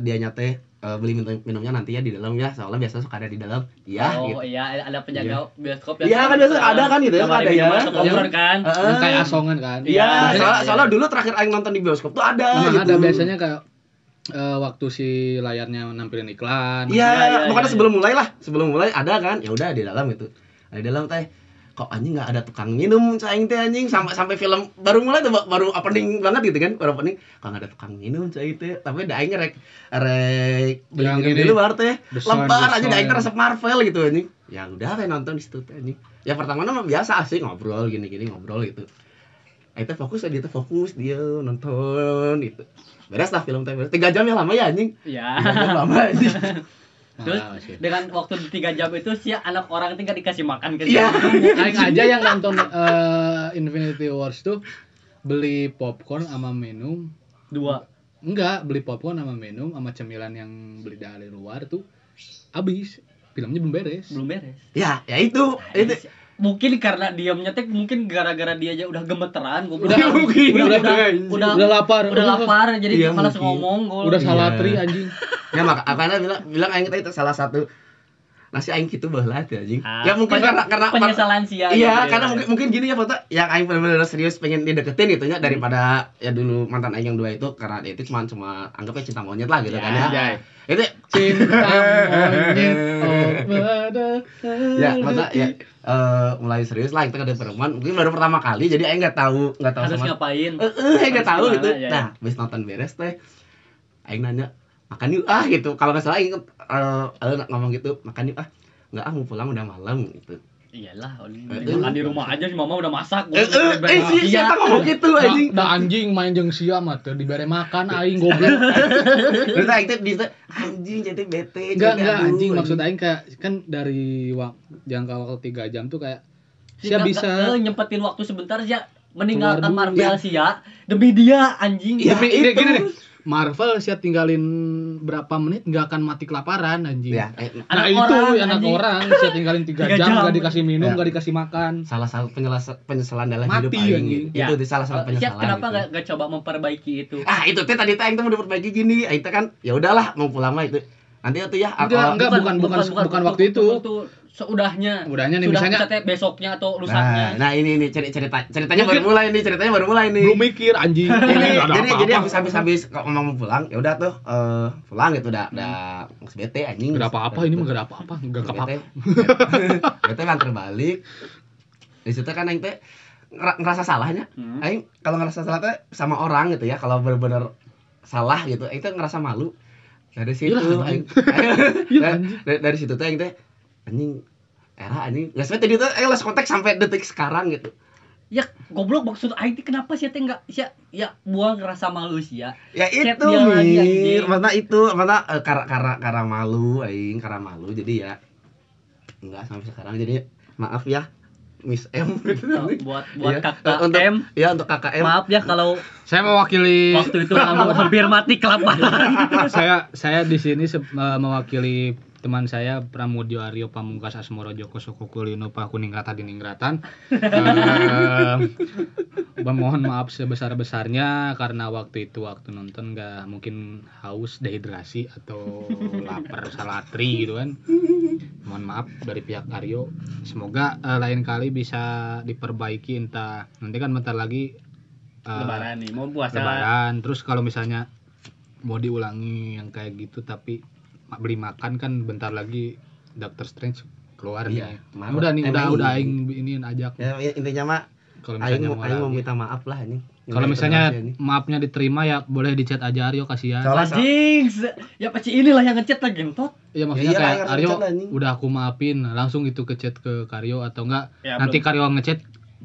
dia nyate eh, beli minum minumnya nanti ya di dalam ya soalnya biasa suka ada di dalam iya oh gitu iya ada penjaga bioskop Iya, kan biasa ada kan gitu ya, ada ya. masuk obrolan kan. Yang kayak asongan kan. iya Iya, soalnya, iya. soalnya dulu terakhir aing nonton di bioskop tuh ada Emang gitu ada biasanya kayak eh, waktu si layarnya nampilin iklan. Iya, Iya, iya, bukannya iya, sebelum mulai lah, sebelum mulai ada kan, ya udah di dalam itu, Nah, di dalam teh, kok anjing nggak ada tukang minum, caing teh anjing? Sampai sampai film baru mulai tuh baru opening banget gitu kan, baru opening, kok nggak ada tukang minum caing teh, tapi dah aing rek rek beli Yang minum ini, dulu baru teh, lebar aja dah aing teh resep Marvel gitu anjing, ya udah kayak nonton di situ teh anjing, ya pertama mah biasa asik ngobrol gini-gini ngobrol gitu, Aing teh fokus dia tuh fokus dia nonton gitu, beres lah film teh beres, tiga jam ya lama ya anjing, ya tiga jam lama anjing. <laughs> terus Malah sih. dengan waktu tiga jam itu si anak orang tinggal dikasih makan ke Iya. <laughs> Aing aja yang nonton eh, Infinity Wars tuh beli popcorn sama minum. dua Enggak, beli popcorn sama minum sama cemilan yang beli dari luar tuh habis. Filmnya belum beres. belum beres Ya, ya itu, itu. Mungkin karena dia nyetek mungkin gara-gara dia aja udah gemeteran gua Udah, <laughs> mungkin. udah udah Udah, udah udah lapar. udah lapar jadi Iya, dia malas ngomong gua Udah Iya. salah tri anjing. <laughs> Ya maka apanya bilang bilang aing itu salah satu nasi aing gitu baheula teh anjing. Ah, ya mungkin karena karena penyesalan sia Iya, gitu karena ya. mungkin mungkin gini ya foto yang aing benar-benar serius pengen dideketin gitu ya daripada ya dulu mantan aing yang dua itu karena itu cuma cuma anggapnya cinta monyet lah gitu Ya. kan ya. Anjay. Itu Cinta <laughs> monyet oh ya mata ya eh, mulai serius lah kita ke perempuan. Mungkin baru pertama kali jadi aing nggak tahu nggak tahu harus sama ngapain eh eh aing nggak tahu gitu. ya, ya. nah habis nonton beres teh aing nanya makan yuk ah gitu. Kalau nggak salah aing eh eh, ngomong gitu makan yuk ah. Nggak ah mau pulang udah malam gitu iyalah Eh, makan di rumah aja si mama udah masak eh eh eh si Iya. siapa ngomong gitu Da, anjing da anjing main jeung sia mah teu dibere makan aing goblok. <laughs> terus aing teh di anjing jadi bete Enggak, enggak anjing maksud aing kayak kan dari jangka waktu 3 jam tuh kayak Si sia bisa eh, nyempetin waktu sebentar ya meninggalkan. Marvel sih ya demi dia anjing Ya, Tapi itu. gini, gini deh. Marvel sih tinggalin berapa menit nggak akan mati kelaparan anjing. Ya, eh, Nah Anak itu orang, anak anjing. orang <laughs> sih tinggalin 3 Tiga jam jam. nggak dikasih minum Ya. nggak dikasih makan. salah satu penyesalan dalam Mati, hidup aing. anjing. Itu di salah satu Eh, penyesalan. Siap, kenapa gitu. nggak nggak coba memperbaiki itu Ah, itu teh tadi teh aing tuh mau diperbaiki gini. Aing teh kan ya udahlah mau pulang mah itu. Nanti itu ya Enggak, kalau- enggak. bukan- bukan- bukan waktu itu. Seudahnya Udahnya nih, Sudah misalnya- besoknya atau Nah, lusanya nah ini ini cerita cerita ceritanya baru Mungkin- mulai nih, ceritanya baru mulai nih. Belum mikir anjing. <laughs> jadi Nggak ada jadi habis habis habis kalau mau pulang ya udah tuh eh pulang gitu udah udah nggak bete anjing Nggak ada apa-apa ini mah nggak ada apa-apa. Nggak Nggak apa-apa. bete bete antar balik di situ kan aing teh ngera- ngerasa salahnya Hmm. aing kalau ngerasa salah teh sama orang gitu ya kalau bener-bener salah gitu aing teh ngerasa malu dari situ Iyalah, aing <laughs> Iya, dari, dari situ teh aing teh anjing era anjing. Nggak sampai tadi tuh aing lost kontak sampai detik sekarang gitu. Ya goblok maksud Aing teh kenapa sih teh nggak ya ya buang rasa malu sih ya ya itu mir. mana itu mana eh, karena karena karena malu aing karena malu. Jadi ya enggak sampai sekarang. Jadi maaf ya Miss M. Gitu <laughs> Oh, buat buat Iya. kakak untuk, M. ya untuk kakak M. Maaf ya kalau Saya mewakili waktu itu kamu hampir mati kelaparan <laughs> saya saya di sini eh, mewakili teman saya Pramudyo Aryo Pamungkas Asmoro Joko Pak Kuningrata Diningratan <laughs> Eh, memohon maaf sebesar-besarnya karena waktu itu waktu nonton nggak mungkin haus dehidrasi atau lapar salatri gitu kan. Mohon maaf dari pihak Aryo. Semoga eh, lain kali bisa diperbaiki entah. Nanti kan bentar lagi eh, lebaran nih mau puasa. lebaran. Terus kalau misalnya mau diulangi yang kayak gitu tapi beli makan kan bentar lagi Doctor Strange keluar Iya, nih maaf. udah nih udah udah aing ini ajak ya ya, intinya mah kalau aing misalnya mau mau aing mau minta maaf lah ini kalau misalnya maafnya diterima ya boleh dicat aja Aryo kasihan. Soalnya- anjing ya pasti inilah yang ngechat lagi gentot Iya maksudnya Iya, kayak Aryo udah aku maafin langsung itu ke chat ke Karyo atau enggak. Ya, nanti belum. Karyo ngechat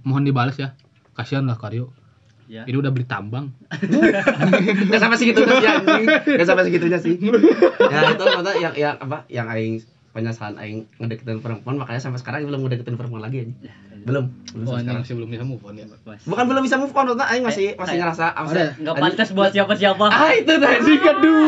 mohon dibalas ya. Kasihan lah Karyo ya. Ini udah beli tambang. Nggak sampai segitunya sih anjing. Nggak sampai segitunya sih. <laughs> Ya itu mana yang yang apa yang aing penyesalan aing ngedeketin perempuan makanya sampai sekarang belum ngedeketin perempuan lagi anjing. Belum. Belum oh sekarang. masih belum bisa move on ya. Bukan belum bisa move on maksudnya aing masih masih Kayak- ngerasa ada. maksudnya, nggak anjing, pantas buat siapa-siapa. <laughs> Ah itu tadi aduh.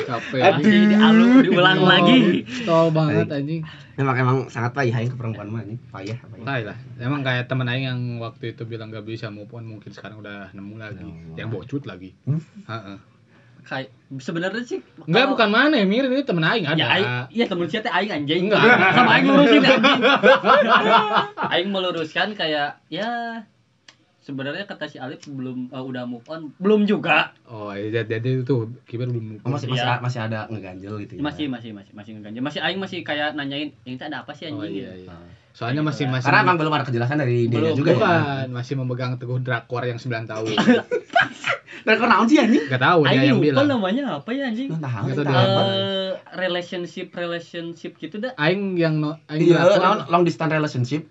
capek Aduh. masih dialu diulang Oh, lagi. Tol banget anjing. Emang emang sangat payah aing ke perempuan mah anjing. Payah payah Tai lah. Emang kayak temen aing yang waktu itu bilang gak bisa move on mungkin sekarang udah nemu lagi. Oh. Yang bocut lagi. Hmm? Kayak sebenarnya sih Enggak kalau- bukan mana Mir ini temen aing ada. ya aing iya temen teh aing anjing Enggak. sama aing lurusin anjing <laughs> aing meluruskan kayak ya sebenarnya kata si Alif belum eh, udah move on belum juga Oh, iya jadi, jadi itu kiper belum move Oh, on. masih masih Iya. masih ada ngeganjel gitu ya masih masih masih masih ngeganjel masih aing masih kayak nanyain ini ada apa sih Oh anjing iya iya. Nah. Soalnya masih gitu masih karena emang belum ada kejelasan dari dia Belum, juga ya bukan, masih memegang teguh drakor yang 9 tahun. <laughs> dan kok naon sih anjing Gak tahu dia aing yang lupa bilang. namanya apa ya anjing Nggak tahu, Nggak nggak. Eh, relationship relationship gitu dah Aing yang no, aing iya drakor. long distance relationship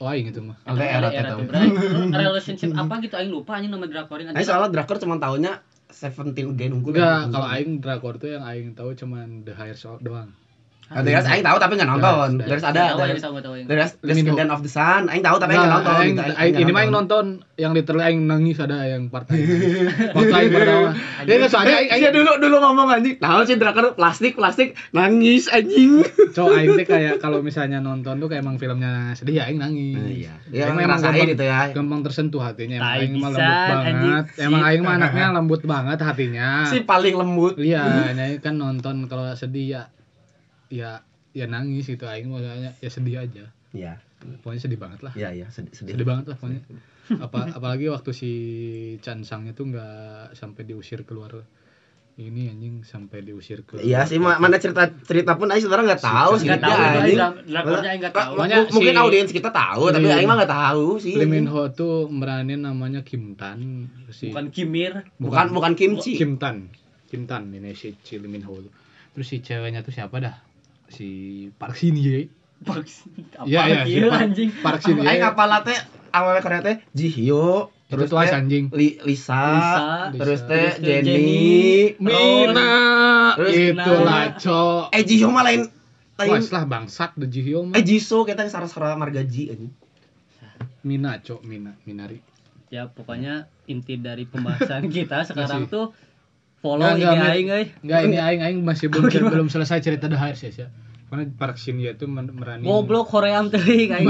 Oh, aing itu mah. Atau tuh, berarti <laughs> relationship apa gitu aing lupa anjing nama drakorin Aing soalnya drakor cuma tahunya Seventeen Again unggul Enggak, kalau aing drakor tuh yang aing tahu cuman The Higher Soul doang. Ada ya, aing tahu tapi nggak nonton. Dari- Dari ada aing dari The. Skin of the Sun. Aing tahu tapi aing nggak nonton. aing, gitu. ini mah aing nonton yang literally aing nangis ada yang part. Waktu aing pertama. <laughs> Ya nggak soalnya aing, aing Iya dulu dulu ngomong anjing. Tahu sih drakor plastik plastik nangis anjing. <laughs> cowok aing teh kayak kalau misalnya nonton tuh kayak emang filmnya sedih ya aing nangis. Iya. Ya emang ngerasain gitu ya. Gampang tersentuh hatinya. Emang aing mah lembut banget. Emang aing mah <laughs> anaknya lembut banget hatinya. Si paling lembut. Iya, nyai kan nonton kalau sedih ya ya ya nangis gitu aing maksudnya ya sedih aja. Iya. Pokoknya sedih banget lah. Iya iya sedih sedih. sedih banget lah pokoknya <laughs> apa apalagi waktu si Chan Sangnya tuh nggak sampai diusir keluar ini anjing sampai diusir ke Iya sih ma- mana cerita cerita pun aing sebenarnya nggak tahu sih Nggak tahu, dia, itu anjing. aing nggak tahu. Mungkin si- audiens kita tahu tapi aing mah nggak tahu sih. Lee Min Ho tuh meranin namanya Kim Tan si bukan Kimir Bukan bukan kimchi. Kim Tan Kim Tan ini si, si Lee Min Ho terus si ceweknya tuh siapa dah si Park Shin Ye Box apa Iya, iya, si kieu, Park- anjing? Park Shin Ye Aing ngapal teh awal Korea teh Ji Hyo terus teh anjing. Li- Lisa, Lisa, terus teh Jenny, Jenny, Mina Terus itulah cok eh Ji Hyo mah lain lain. Wah, lah bangsat the Ji Hyun eh Jisoo kita yang sarah-sarah margaji anjing. Mina cok Mina Minari. Ya pokoknya inti dari pembahasan <laughs> kita sekarang Masih. tuh follow Nggak, Mit. aing euy. Enggak, ini aing aing masih belum <laughs> belum selesai cerita The Hires ya. Karena Park Shin Hye itu merani Goblok Koream teuing aing.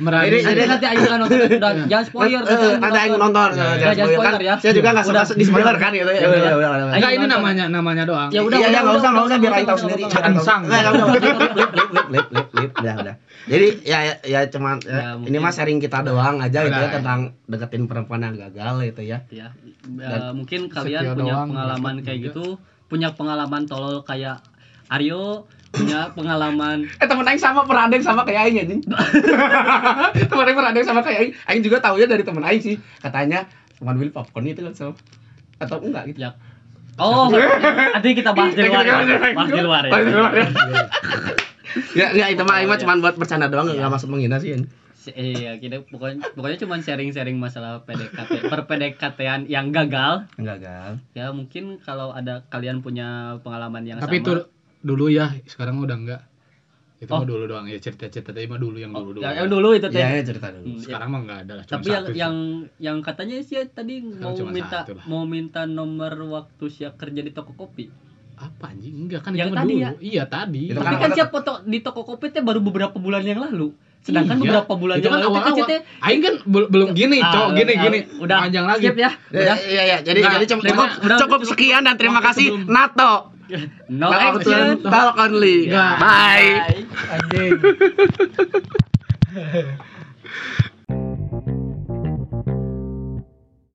merani Jadi- Nanti nanti aing kan nonton udah <laughs> jangan spoiler. Eh, Nanti aing nonton, jangan Jangan spoiler kan. ya. Saya juga nggak suka Udah. di spoiler kan gitu ya. Udah. udah, udah, udah. Enggak, ini namanya namanya doang. Ya udah, Iya, iya, nggak usah, nggak usah, biar Aing tahu sendiri. Kan usah. sang. Nggak, nggak usah. Lip, lip, lip, lip, lip, lip, lip. Udah, udah. Jadi ya ya, cuman ya, Ya, ini mah sharing kita doang aja gitu ya Udah. tentang deketin perempuan yang gagal gitu ya. ya eh, mungkin kalian punya pengalaman respect kayak gitu punya pengalaman tolol kayak Aryo punya pengalaman Eh temen Aing sama pernah ada yang sama kayak Aing anjing. <laughs> temen Aing pernah ada yang sama kayak Aing. Aing juga taunya dari temen Aing sih. Katanya teman Will popcorn itu kan sama. Atau enggak gitu. ya oh <laughs> nanti kita bahas di luar ya. bahas di luar ya di luar ya. Ya, ya itu mah Aing mah cuma buat bercanda doang enggak maksud menghina sih. iya kita pokoknya pokoknya cuma sharing-sharing masalah PDKT per PDKT-an yang gagal gagal. ya mungkin kalau ada kalian punya pengalaman yang Tapi sama itu dulu ya, sekarang udah enggak. Itu Oh. mah dulu doang ya cerita-cerita tadi mah dulu yang Oh, dulu dulu. ya, yang dulu itu teh Iya, ya, cerita dulu. Hmm, ya. Sekarang mah enggak ada lah, cuma tapi yang satu sih. yang yang katanya sih tadi mau cuma minta mau minta nomor waktu siap kerja di toko kopi apa anjing? Enggak kan Yang itu mah tadi dulu. ya? Iya tadi. Itu tapi kan kan ada- siap foto di toko kopi teh baru beberapa bulan yang lalu sedangkan Iya. beberapa bulan itu yang kan kan teh Aing kan bel- belum gini, Ah, cowok gini udah, gini. udah panjang lagi. skip ya Ya, iya, iya. Jadi jadi cukup udah, sekian dan terima kasih NATO. No Nah, action talk only. Nggak. Bye. Bye. Anjing. <laughs>